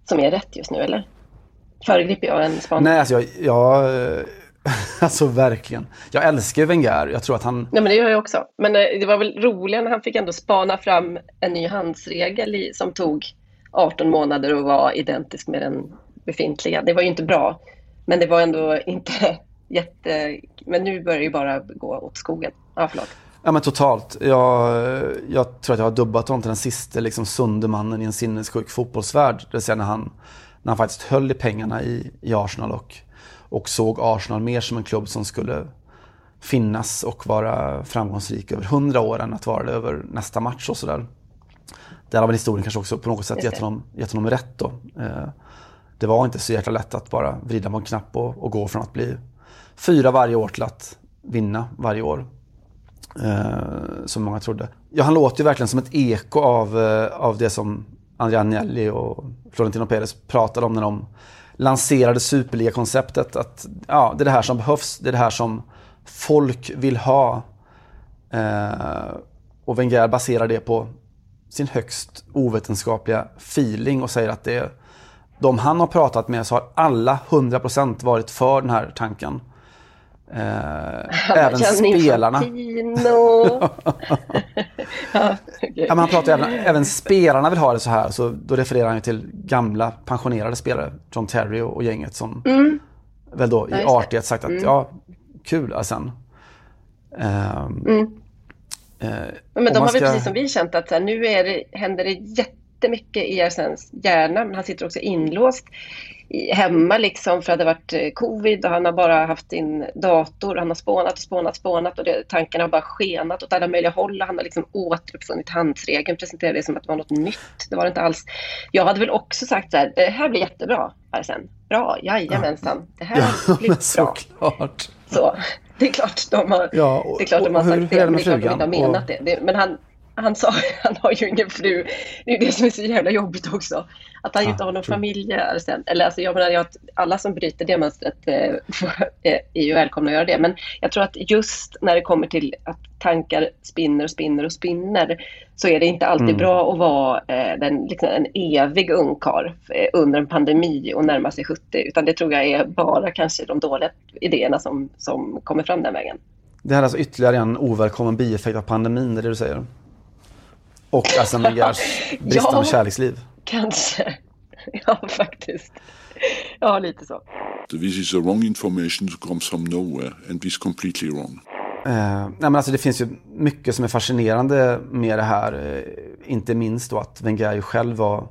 som är rätt just nu, eller? Föregriper jag en spaning? Nej, alltså jag, jag eh, alltså verkligen. Jag älskar Wenger. Jag tror att han, Nej, men det gör jag också. Men eh, det var väl roligare när han fick ändå spana fram en ny handsregel i, som tog 18 månader och var identisk med den befintliga. Det var ju inte bra, men det var ändå inte jätte... Men nu börjar det ju bara gå åt skogen. Ja, förlåt. Ja men totalt. Jag, jag tror att jag har dubbat honom till den sista liksom, sunde mannen i en sinnessjuk fotbollsvärld. Det vill säga när han, när han faktiskt höll i pengarna i, i Arsenal och, och såg Arsenal mer som en klubb som skulle finnas och vara framgångsrik över hundra år än att vara det över nästa match och sådär. Där har väl historien kanske också på något sätt gett honom, gett honom rätt då. Eh, det var inte så jäkla lätt att bara vrida på en knapp och, och gå från att bli fyra varje år till att vinna varje år. Eh, som många trodde. Ja, han låter ju verkligen som ett eko av, eh, av det som Andrea Agnelli och Florentino Perez pratade om när de lanserade Superliga-konceptet. Att ja, det är det här som behövs, det är det här som folk vill ha. Eh, och Wenger baserar det på sin högst ovetenskapliga feeling och säger att det är de han har pratat med så har alla 100% varit för den här tanken. Eh, även spelarna. Ja, okej. Ja, han pratar även, även spelarna vill ha det så här. Så då refererar han till gamla pensionerade spelare. John Terry och, och gänget som Mm. väl då Ja, i det. artighet sagt att Mm. ja, kul Arsene. Ehm, Mm. eh, Ja, men de har väl ska- precis som vi känt att så här, nu är det, händer det jättemycket i Arsens hjärna, men han sitter också inlåst hemma liksom för att det varit eh, covid och han har bara haft sin dator. Han har spånat och spånat, spånat och det, tankarna har bara skenat åt alla möjliga håll. Han har liksom återuppfunnit handsregeln, presenterade det som att det var något nytt. Det var det inte alls. Jag hade väl också sagt så här, det här blir jättebra, Arsen. Bra, jajamensan. Det här Ja, blir men bra. såklart. Så, det är klart de har, Ja, och- det är klart de har sagt det, men det är klart de inte har menat Och- det. det. Men han, han sa, han har ju ingen fru. Det är det som är så jävla jobbigt också. Att han Ja, inte har någon familj. Eller alltså jag menar, jag, alla som bryter det mönstret eh, eh, är ju välkomna att göra det. Men jag tror att just när det kommer till att tankar spinner och spinner och spinner så är det inte alltid Mm. bra att vara eh, den, liksom en evig ungkarl eh, under en pandemi och närma sig 70. Utan det tror jag är bara kanske de dåliga idéerna som, som kommer fram den vägen. Det här är alltså ytterligare en ovälkommen bieffekt av pandemin, det är det du säger? Och Arsene Wengers bristande Ja. kärleksliv. Kanske. Ja, faktiskt. Ja, lite så. This is the wrong information that comes from nowhere and is completely wrong. Eh, nej men alltså det finns ju mycket som är fascinerande med det här. Eh, inte minst då att Wenger ju själv var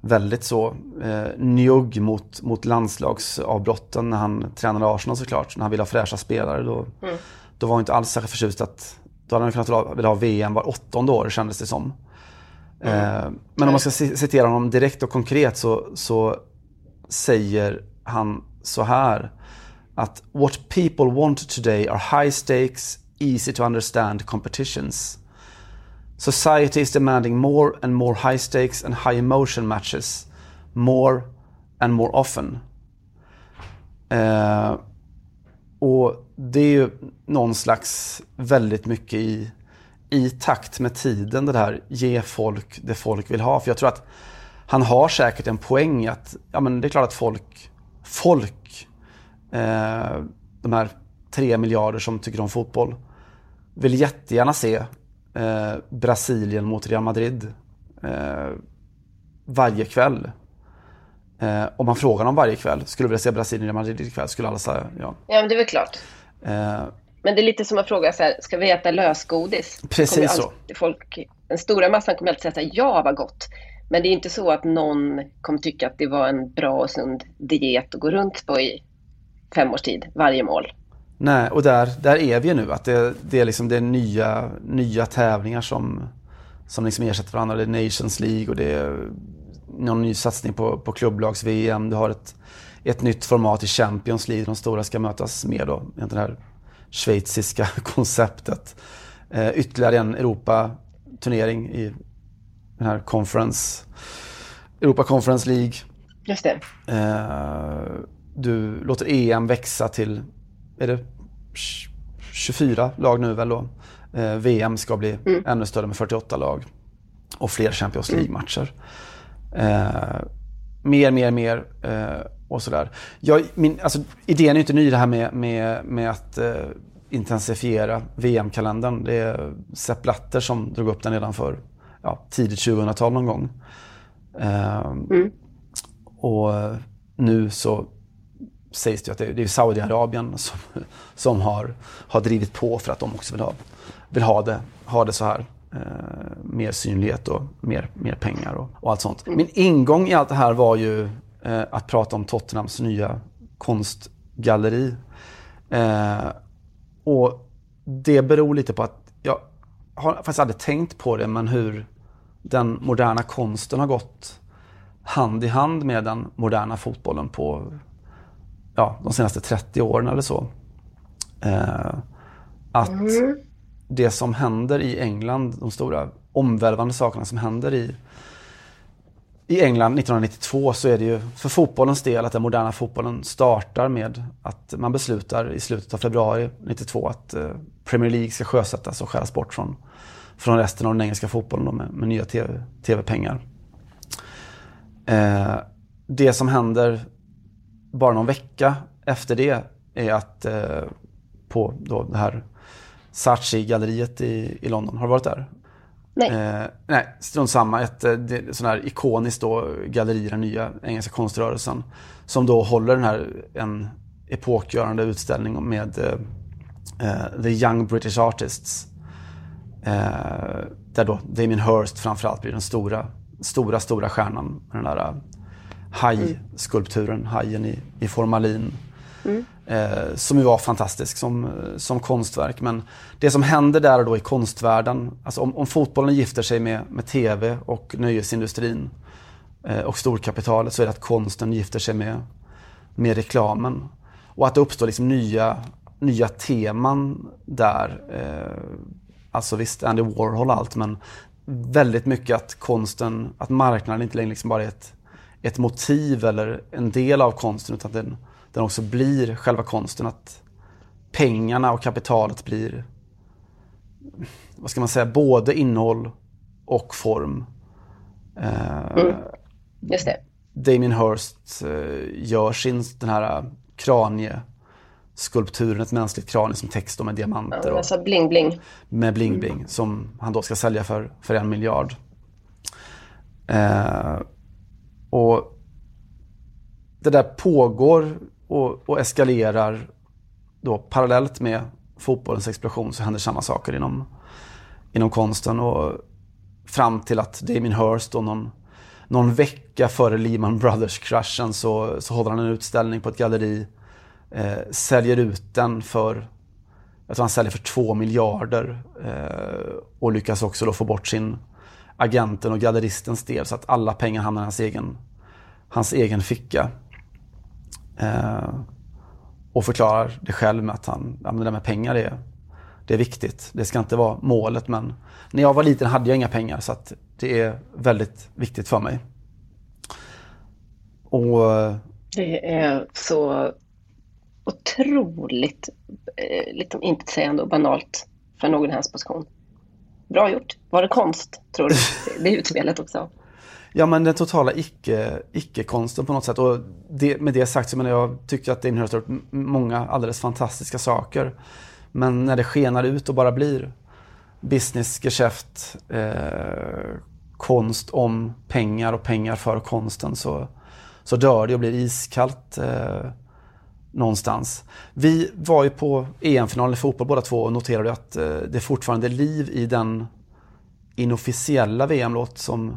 väldigt så eh, njugg mot, mot landslagsavbrotten när han tränade Arsenal såklart. När han ville ha fräscha spelare då, Mm. då var han inte alls särskilt förtjust att då hade han kunnat vilja ha VM var åttonde år kändes det som. Eh, men om man ska ci- citera honom direkt och konkret så, så säger han så här att what people want today are high stakes, easy to understand competitions. Society is demanding more and more high stakes and high emotion matches, more and more often. Eh, och det är ju någon slags väldigt mycket i, i takt med tiden det här ge folk det folk vill ha. För jag tror att han har säkert en poäng i att ja, men det är klart att folk, folk, eh, de här tre miljarder som tycker om fotboll, vill jättegärna se eh, Brasilien mot Real Madrid eh, varje kväll. Eh, om man frågar dem varje kväll, skulle du vilja se Brasilien Real Madrid ikväll? Skulle alla säga ja. Ja, men det är väl klart. Eh, Men det är lite som att fråga så här, ska vi äta lösgodis? Precis så. Folk, den stora massan kommer alltid säga ja vad gott. Men det är inte så att någon kommer tycka att det var en bra och sund diet att gå runt på i fem års tid, varje mål. Nej, och där, där är vi ju nu. Att det, det är liksom det är nya, nya tävlingar som, som liksom ersätter varandra. Det är Nations League och det är någon ny satsning på, på klubblags-VM. Du har ett, ett nytt format i Champions League. De stora ska mötas med då. Det här schweiziska konceptet. Eh, ytterligare en Europa-turnering i den här Conference. Europa Conference League. Just det. Eh, du låter EM växa till, är det 24 lag nu väl då? Eh, VM ska bli ännu större med 48 lag. Och fler Champions League-matcher. Eh, mer, mer, mer eh, och sådär. Jag, min, alltså, idén är inte ny det här med, med, med att eh, intensifiera VM-kalendern. Det är Sepp Blatter som drog upp den redan för ja, tidigt 2000-tal någon gång. Eh, och nu så sägs det att det, det är Saudiarabien som, som har, har drivit på för att de också vill ha, vill ha, det, ha det så här. Eh, mer synlighet och mer, mer pengar och, och allt sånt. Min ingång i allt det här var ju eh, att prata om Tottenhams nya konstgalleri. Eh, och det beror lite på att jag har faktiskt aldrig tänkt på det, men hur den moderna konsten har gått hand i hand med den moderna fotbollen på ja, de senaste 30 åren eller så. Eh, att mm det som händer i England, de stora omvälvande sakerna som händer i, i England 1992 så är det ju för fotbollens del att den moderna fotbollen startar med att man beslutar i slutet av februari 92 att eh, Premier League ska sjösättas och skäras bort från, från resten av den engelska fotbollen med, med nya TV TV-pengar. Eh, det som händer bara någon vecka efter det är att eh, på då det här Saatchi-galleriet i, i London, har du varit där? Nej. Eh, nej, strunt samma. Ett eh, sån här ikoniskt då, galleri, den nya engelska konströrelsen. Som då håller den här, en epokgörande utställning med eh, eh, The Young British Artists. Eh, där då Damien Hirst framförallt blir den stora, stora, stora stjärnan. Med den där eh, hajskulpturen, hajen i, i formalin. Eh, som ju var fantastisk som, som konstverk. Men det som händer där och då i konstvärlden, alltså om, om fotbollen gifter sig med, med tv och nöjesindustrin eh, och storkapitalet så är det att konsten gifter sig med, med reklamen. Och att det uppstår liksom nya, nya teman där. Eh, alltså visst, Andy Warhol och allt, men väldigt mycket att konsten, att marknaden inte längre liksom bara är ett, ett motiv eller en del av konsten utan den, den också blir själva konsten. Att pengarna och kapitalet blir, vad ska man säga, både innehåll och form. Eh, Just det. Damien Hirst eh, gör sin den här kranie skulpturen, ett mänskligt kranium som text med diamanter. Ja, alltså bling bling. Med bling bling som han då ska sälja för, för en miljard. Eh, och det där pågår och, och, eskalerar då parallellt med fotbollens explosion så händer samma saker inom, inom konsten. Och fram till att Damien Hirst och någon, någon vecka före Lehman Brothers-kraschen så, så håller han en utställning på ett galleri. Eh, säljer ut den för, jag tror han säljer för två miljarder. Eh, och lyckas också då få bort sin agenten och galleristens del så att alla pengar hamnar i hans egen, hans egen ficka. Eh, och förklarar det själv med att han, ja, det där med pengar är, det är viktigt. Det ska inte vara målet men när jag var liten hade jag inga pengar så att det är väldigt viktigt för mig. Och, det är så otroligt eh, liksom intetsägande och banalt för någon i hans position. Bra gjort. Var det konst, tror du? Det är utspelet också. Ja, men den totala icke-konsten på något sätt. Och det, med det sagt så menar jag tycker att Damien Hirst har gjort många alldeles fantastiska saker. Men när det skenar ut och bara blir business, geschäft, eh, konst om pengar och pengar för konsten så, så dör det och blir iskallt eh, någonstans. Vi var ju på EM-finalen i fotboll båda två och noterade att eh, det är fortfarande liv i den inofficiella VM-låt som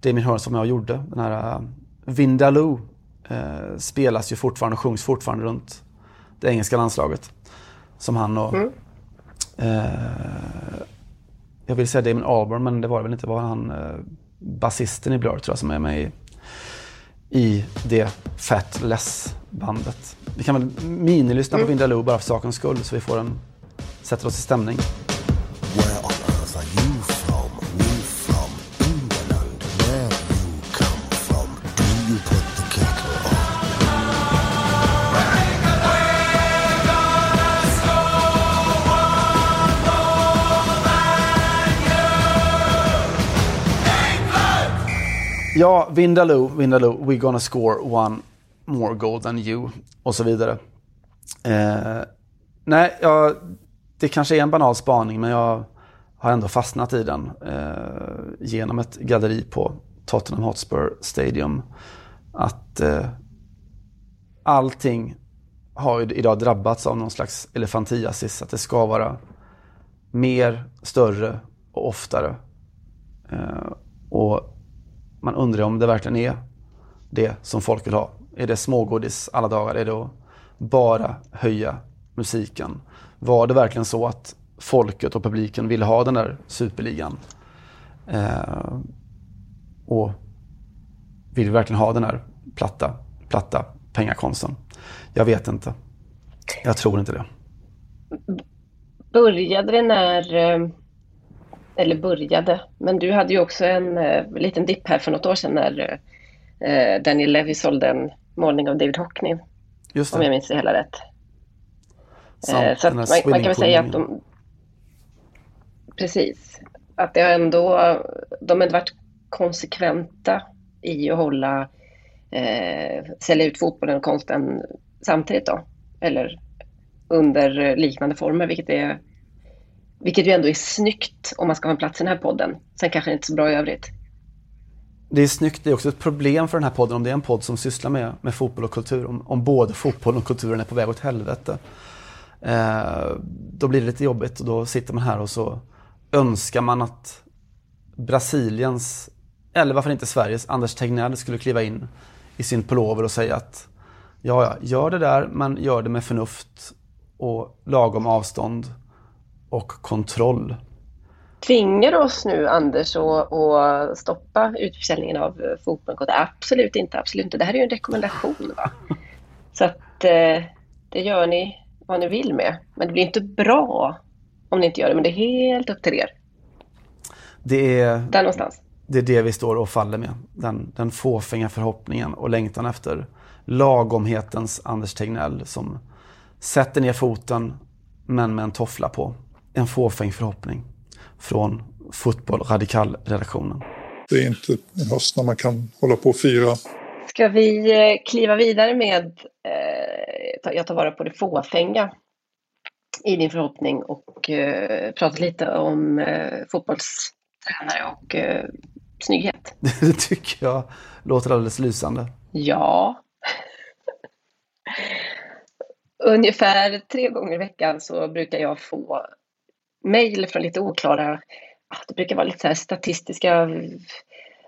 Damien Hirst som jag gjorde. Den här uh, Vindaloo eh, spelas ju fortfarande och sjungs fortfarande runt det engelska landslaget. Som han och mm. eh, jag vill säga Damon Albarn men det var det väl inte. Det var han eh, basisten i Blur tror jag som är med i, i det Fat Less-bandet. Vi kan väl minilyssna mm. på Vindaloo bara för sakens skull så vi får en, sätter oss i stämning. Ja, Vindaloo, Vindaloo, we gonna score one more goal than you och så vidare. Eh, nej, ja, det kanske är en banal spaning men jag har ändå fastnat i den eh, genom ett galleri på Tottenham Hotspur Stadium. Att eh, allting har ju idag drabbats av någon slags elefantiasis. Att det ska vara mer, större och oftare. Eh, och man undrar om det verkligen är det som folk vill ha. Är det smågodis alla dagar? Är det att bara höja musiken? Var det verkligen så att folket och publiken ville ha den där superligan? Eh, och vill vi verkligen ha den här platta, platta pengakonsten? Jag vet inte. Jag tror inte det. Började det när eh, eller började, men du hade ju också en uh, liten dipp här för något år sedan när uh, Daniel Levy sålde en målning av David Hockney. Just det. Om jag minns det hela rätt. uh, så man, man, kan väl säga att de... Precis. Att det har ändå, de har varit konsekventa i att hålla, eh, sälja ut fotbollen och konsten samtidigt då. Eller under liknande former, vilket är vilket ju ändå är snyggt om man ska ha en plats i den här podden. Sen kanske det inte är så bra i övrigt. Det är snyggt, det är också ett problem för den här podden om det är en podd som sysslar med, med fotboll och kultur. Om, om både fotboll och kulturen är på väg åt helvete. Eh, då blir det lite jobbigt och då sitter man här och så önskar man att Brasiliens, eller varför inte Sveriges, Anders Tegnell skulle kliva in i sin pullover och säga att ja, ja, gör det där men gör det med förnuft och lagom avstånd och kontroll. Tvingar oss nu Anders att stoppa utförsäljningen av eh, fotbollskort? Absolut inte, absolut inte. Det här är ju en rekommendation. Va? Så att eh, det gör ni vad ni vill med. Men det blir inte bra om ni inte gör det. Men det är helt upp till er. Det är, Där någonstans. Det är det vi står och faller med. Den, den fåfänga förhoppningen och längtan efter lagomhetens Anders Tegnell som sätter ner foten men med en toffla på en fåfäng förhoppning från Fotboll Radikal-redaktionen. Det är inte en höst när man kan hålla på och fira. Ska vi eh, kliva vidare med, eh, jag tar vara på det fåfänga i din förhoppning och eh, prata lite om eh, fotbollstränare och eh, snygghet? Det tycker jag låter alldeles lysande. Ja. Ungefär tre gånger i veckan så brukar jag få mejl från lite oklara, det brukar vara lite så statistiska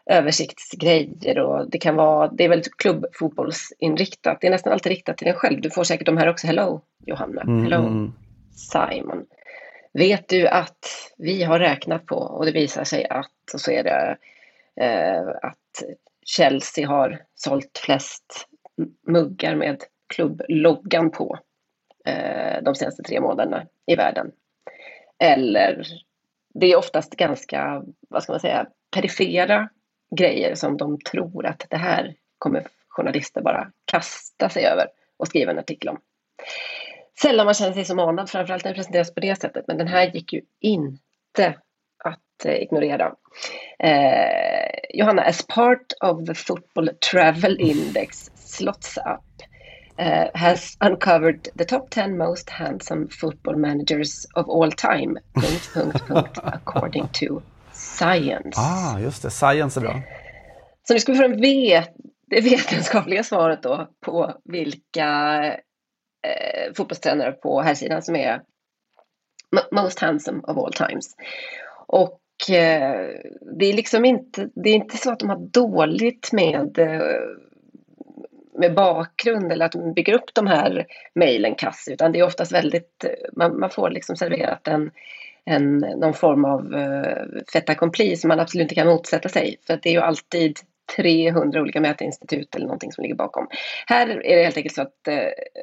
översiktsgrejer och det kan vara, det är väldigt klubbfotbollsinriktat. Det är nästan alltid riktat till en själv. Du får säkert de här också. Hello Johanna. Mm, Hello mm. Simon. Vet du att vi har räknat på och det visar sig att, och så är det eh, att Chelsea har sålt flest muggar med klubbloggan på eh, de senaste tre månaderna i världen. Eller det är oftast ganska, vad ska man säga, perifera grejer som de tror att det här kommer journalister bara kasta sig över och skriva en artikel om. Sällan man känner sig så manad, framförallt när det presenteras på det sättet, men den här gick ju inte att eh, ignorera. Eh, Johanna, as part of the football travel index slots up uh, has uncovered the top 10 most handsome football managers of all time, punkt, punkt, punkt, according to science. Ah, just det. Science är bra. Så nu ska vi få vet, det vetenskapliga svaret då på vilka eh, fotbollstränare på här sidan som är most handsome of all times. Och eh, det är liksom inte, det är inte så att de har dåligt med eh, med bakgrund eller att de bygger upp de här mejlen kass utan det är oftast väldigt, man, man får liksom serverat en, en, någon form av uh, fait accompli som man absolut inte kan motsätta sig. För att det är ju alltid 300 olika mätinstitut eller någonting som ligger bakom. Här är det helt enkelt så att uh,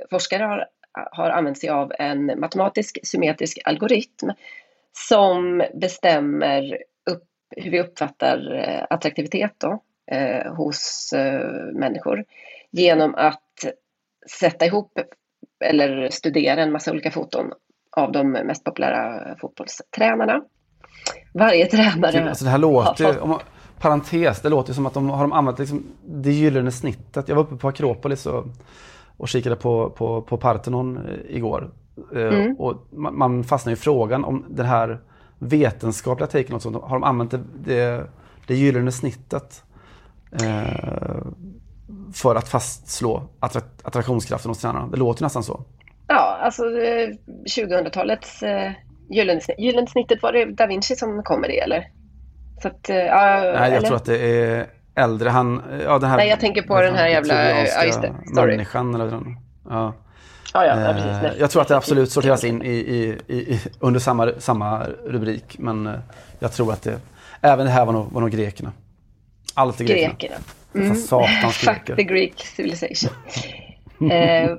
forskare har, har använt sig av en matematisk symmetrisk algoritm som bestämmer upp, hur vi uppfattar uh, attraktivitet då, hos människor genom att sätta ihop eller studera en massa olika foton av de mest populära fotbollstränarna. Varje tränare... Alltså det här låter ju, parentes, det låter som att de har de använt liksom det gyllene snittet. Jag var uppe på Akropolis och, och kikade på, på, på Parthenon igår. Mm. Och man, man fastnar i frågan om den här vetenskapliga taken. Har de använt det, det, det gyllene snittet? Eh, för att fastslå attraktionskraften hos tränarna. Det låter nästan så. Ja, alltså 2000-talets eh, gyllene, gyllene snittet, var det Da Vinci som kom med det eller? Så att, eh, ja, Nej, jag eller? tror att det är äldre. Han, ja, den här, Nej, jag tänker på den här jävla, ja just det, sorry. Människan eller den. Ja. Ja, ja, ja, precis. Eh, jag tror att det absolut sorteras in i, i, i, under samma, samma rubrik. Men jag tror att det, även det här var nog, var nog grekerna. Allt är grekerna. grekerna. Mm. Satans Fuck the Greek civilization. eh,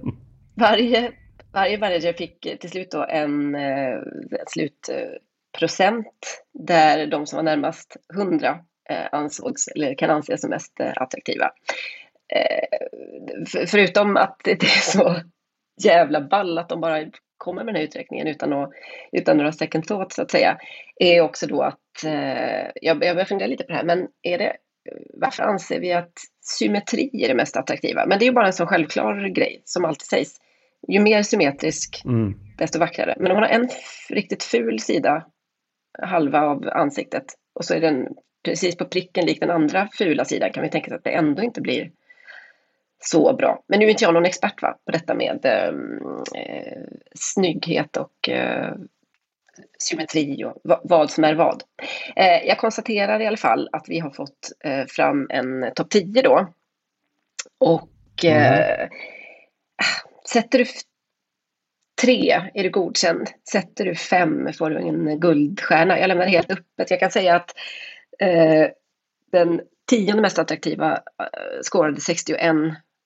varje, varje manager fick till slut då en, eh, en slutprocent där de som var närmast 100 eh, ansågs, eller kan anses som mest eh, attraktiva. För, förutom att det är så jävla ball att de bara kommer med den här uträkningen utan, att, utan några second thoughts så att säga, är också då att, eh, jag, jag börjar fundera lite på det här, men är det varför anser vi att symmetri är det mest attraktiva? Men det är ju bara en sån självklar grej som alltid sägs. Ju mer symmetrisk, mm. desto vackrare. Men om man har en riktigt ful sida, halva av ansiktet, och så är den precis på pricken lik den andra fula sidan, kan vi tänka sig att det ändå inte blir så bra. Men nu är inte jag någon expert va, på detta med eh, snygghet och eh, symmetri och vad som är vad. Eh, jag konstaterar i alla fall att vi har fått eh, fram en topp 10 då. Och eh, mm. sätter du tre är du godkänd. Sätter du fem får du en guldstjärna. Jag lämnar det helt öppet. Jag kan säga att den tionde mest attraktiva eh, scorade 61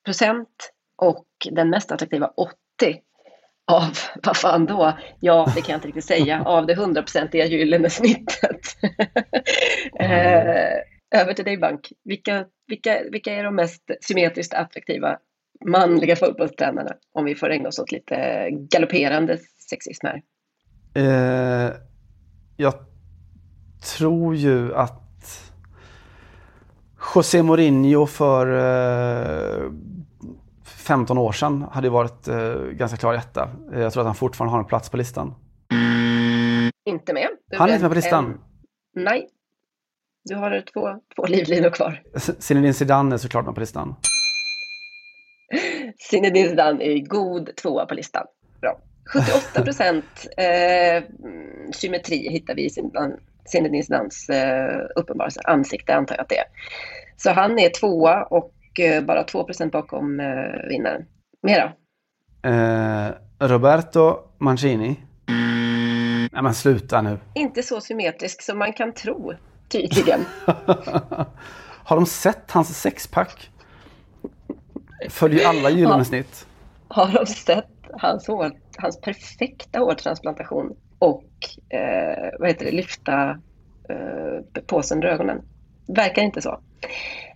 procent och den mest attraktiva 80 av, vad fan då? Ja, det kan jag inte riktigt säga, av det hundraprocentiga gyllene snittet. eh, över till dig Bank. Vilka, vilka, vilka är de mest symmetriskt attraktiva manliga fotbollstränarna? Om vi får ägna oss åt lite galopperande sexism här. Eh, jag tror ju att José Mourinho för eh, 15 år sedan hade varit eh, ganska klar etta. Jag tror att han fortfarande har en plats på listan. Inte med. Du Han är inte med på listan. en- Nej. Du har två, två livlinor kvar. Zinedine Zidane är såklart med på listan. Zinedine Zidane är god tvåa på listan. Bra. 78 procent eh, symmetri hittar vi i Zinedine Zidanes eh, uppenbara ansikte, antar jag att det är. Så han är tvåa och eh, bara 2 procent bakom eh, vinnaren. Mera? Eh, Roberto Mancini. Nej men sluta nu. Inte så symmetrisk som man kan tro, tydligen. Har de sett hans sexpack? Följer alla gyllene Ja. snitt. Har de sett hans, hår, hans perfekta hårtransplantation och eh, vad heter det, lyfta eh, påsen ur ögonen? Verkar inte så.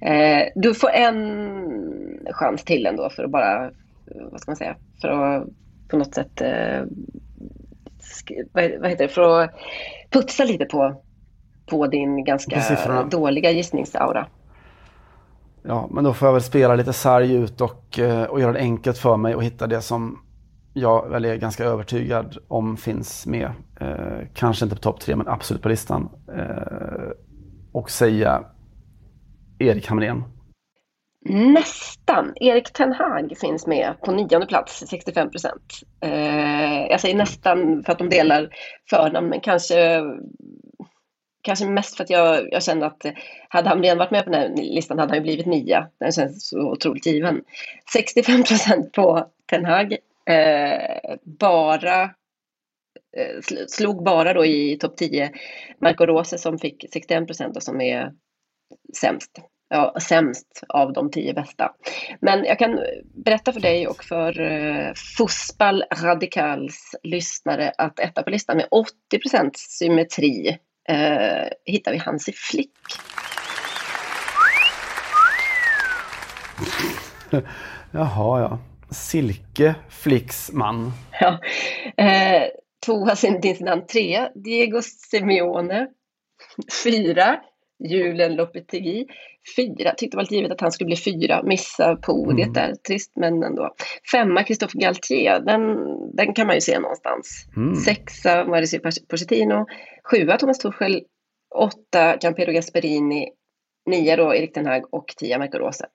Eh, du får en chans till ändå för att bara, vad ska man säga, för att på något sätt, eh, vad, heter det, för att putsa lite på, på din ganska dåliga gissningsaura. Ja, men då får jag väl spela lite sarg ut och, eh, och göra det enkelt för mig och hitta det som jag väl är ganska övertygad om finns med. Eh, kanske inte på topp tre, men absolut på listan. Eh, och säga Erik Hamrén. Nästan. Erik Ten Hag finns med på nionde plats, 65 procent. Eh, jag säger nästan för att de delar förnamn, men kanske, kanske mest för att jag, jag känner att hade Hamrén varit med på den här listan hade han ju blivit nia. Den känns så otroligt given. 65 procent på Ten Hag. Eh, bara eh, slog bara då i topp 10 Marco Rose som fick 61 procent och som är sämst. Ja, sämst av de tio bästa. Men jag kan berätta för dig och för uh, Fussball Radikals lyssnare att etta på listan med 80% symmetri eh, hittar vi Hansi Flick. Jaha, ja. Silke Flicksman. Ja. Eh, tvåa Zinedine Zidane, trea Diego Simeone, fyra Julen Lopetegui, fyra, tyckte det var lite givet att han skulle bli fyra, missa podiet Mm. där, trist men ändå. Femma Christophe Galtier, den, den kan man ju se någonstans. Mm. Sexa Mauricio Pochettino, sjua Thomas Tuchel, åtta Gianpiero Gasperini, nio då Erik Ten Hag och tio Marco Rose.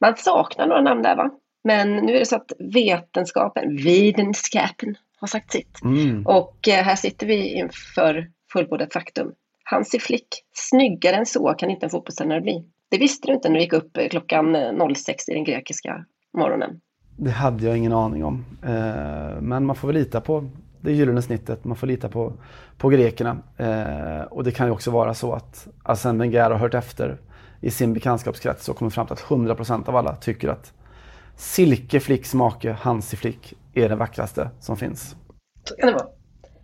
Man saknar några namn där va? Men nu är det så att vetenskapen, vetenskapen, har sagt sitt. Mm. Och eh, här sitter vi inför fullbordat faktum. Hansi Flick, snyggare än så kan inte en fotbollstränare bli. Det visste du inte när du gick upp eh, klockan eh, 06 i den grekiska morgonen. Det hade jag ingen aning om. Eh, men man får väl lita på det gyllene snittet. Man får lita på, på grekerna. Eh, och det kan ju också vara så att Arsène Wenger har hört efter i sin bekantskapskrets och kommit fram till att 100% av alla tycker att Silke Flicks make Hansi Flick är det vackraste som finns. Så kan det vara.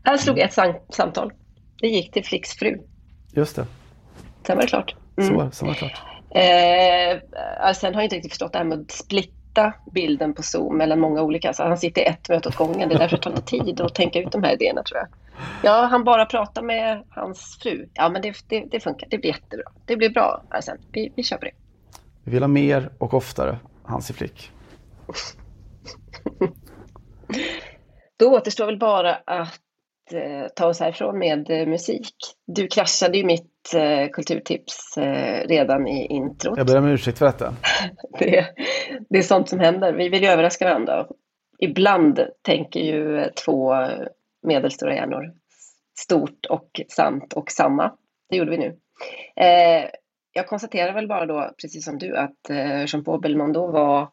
Här slog ett sam- samtal. Det gick till Flicks fru. Just det, Sen var det klart. så, var- så var det klart. Eh, Arsene har inte riktigt förstått det här med att splitta bilden på Zoom mellan många olika. Så han sitter i ett möte åt gången. Det är därför det tar lite tid att tänka ut de här idéerna tror jag. Ja, han bara pratar med hans fru. Ja, men det, det, det funkar. Det blir jättebra. Det blir bra, Arsene. Vi, vi kör på det. Vi vill ha mer och oftare Hansi Flick. Då återstår väl bara att eh, ta oss härifrån med eh, musik. Du kraschade ju mitt eh, kulturtips eh, redan i introt. Jag ber om ursäkt för detta. det, det är sånt som händer. Vi vill ju överraska varandra. Ibland tänker ju två medelstora hjärnor stort och sant och samma. Det gjorde vi nu. Eh, jag konstaterar väl bara då, precis som du, att eh, Jean-Paul Belmondo var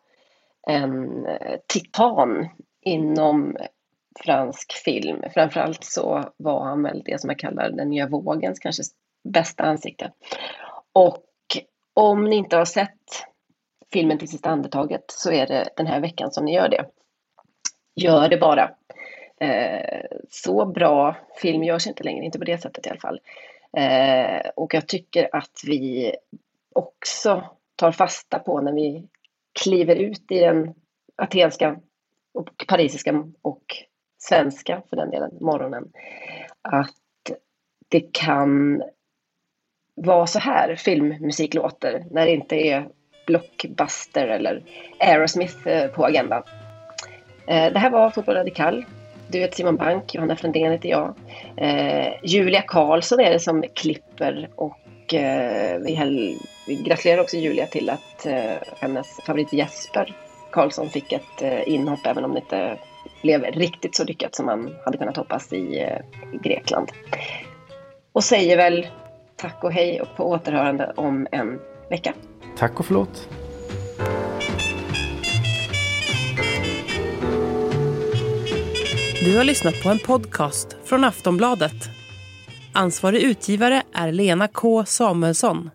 en eh, titan inom fransk film. Framförallt så var han väl det som jag kallar den nya vågens kanske bästa ansikte. Och om ni inte har sett filmen till sista andetaget så är det den här veckan som ni gör det. Gör det bara. Eh, så bra film görs inte längre, inte på det sättet i alla fall. Eh, och jag tycker att vi också tar fasta på när vi kliver ut i den atenska och parisiska och svenska för den delen morgonen. Att det kan vara så här filmmusik låter när det inte är Blockbuster eller Aerosmith eh, på agendan. Eh, det här var Fotboll Radikal. Du heter Simon Bank, Johanna Frändén heter jag. Eh, Julia Karlsson är det som klipper och vi, gratulerar också Julia till att hennes favorit Jesper Karlsson fick ett inhopp även om det inte blev riktigt så lyckat som man hade kunnat hoppas i, i Grekland. Och säger väl tack och hej och på återhörande om en vecka. Tack och förlåt. Du har lyssnat på en podcast från Aftonbladet. Ansvarig utgivare är Lena K Samuelsson.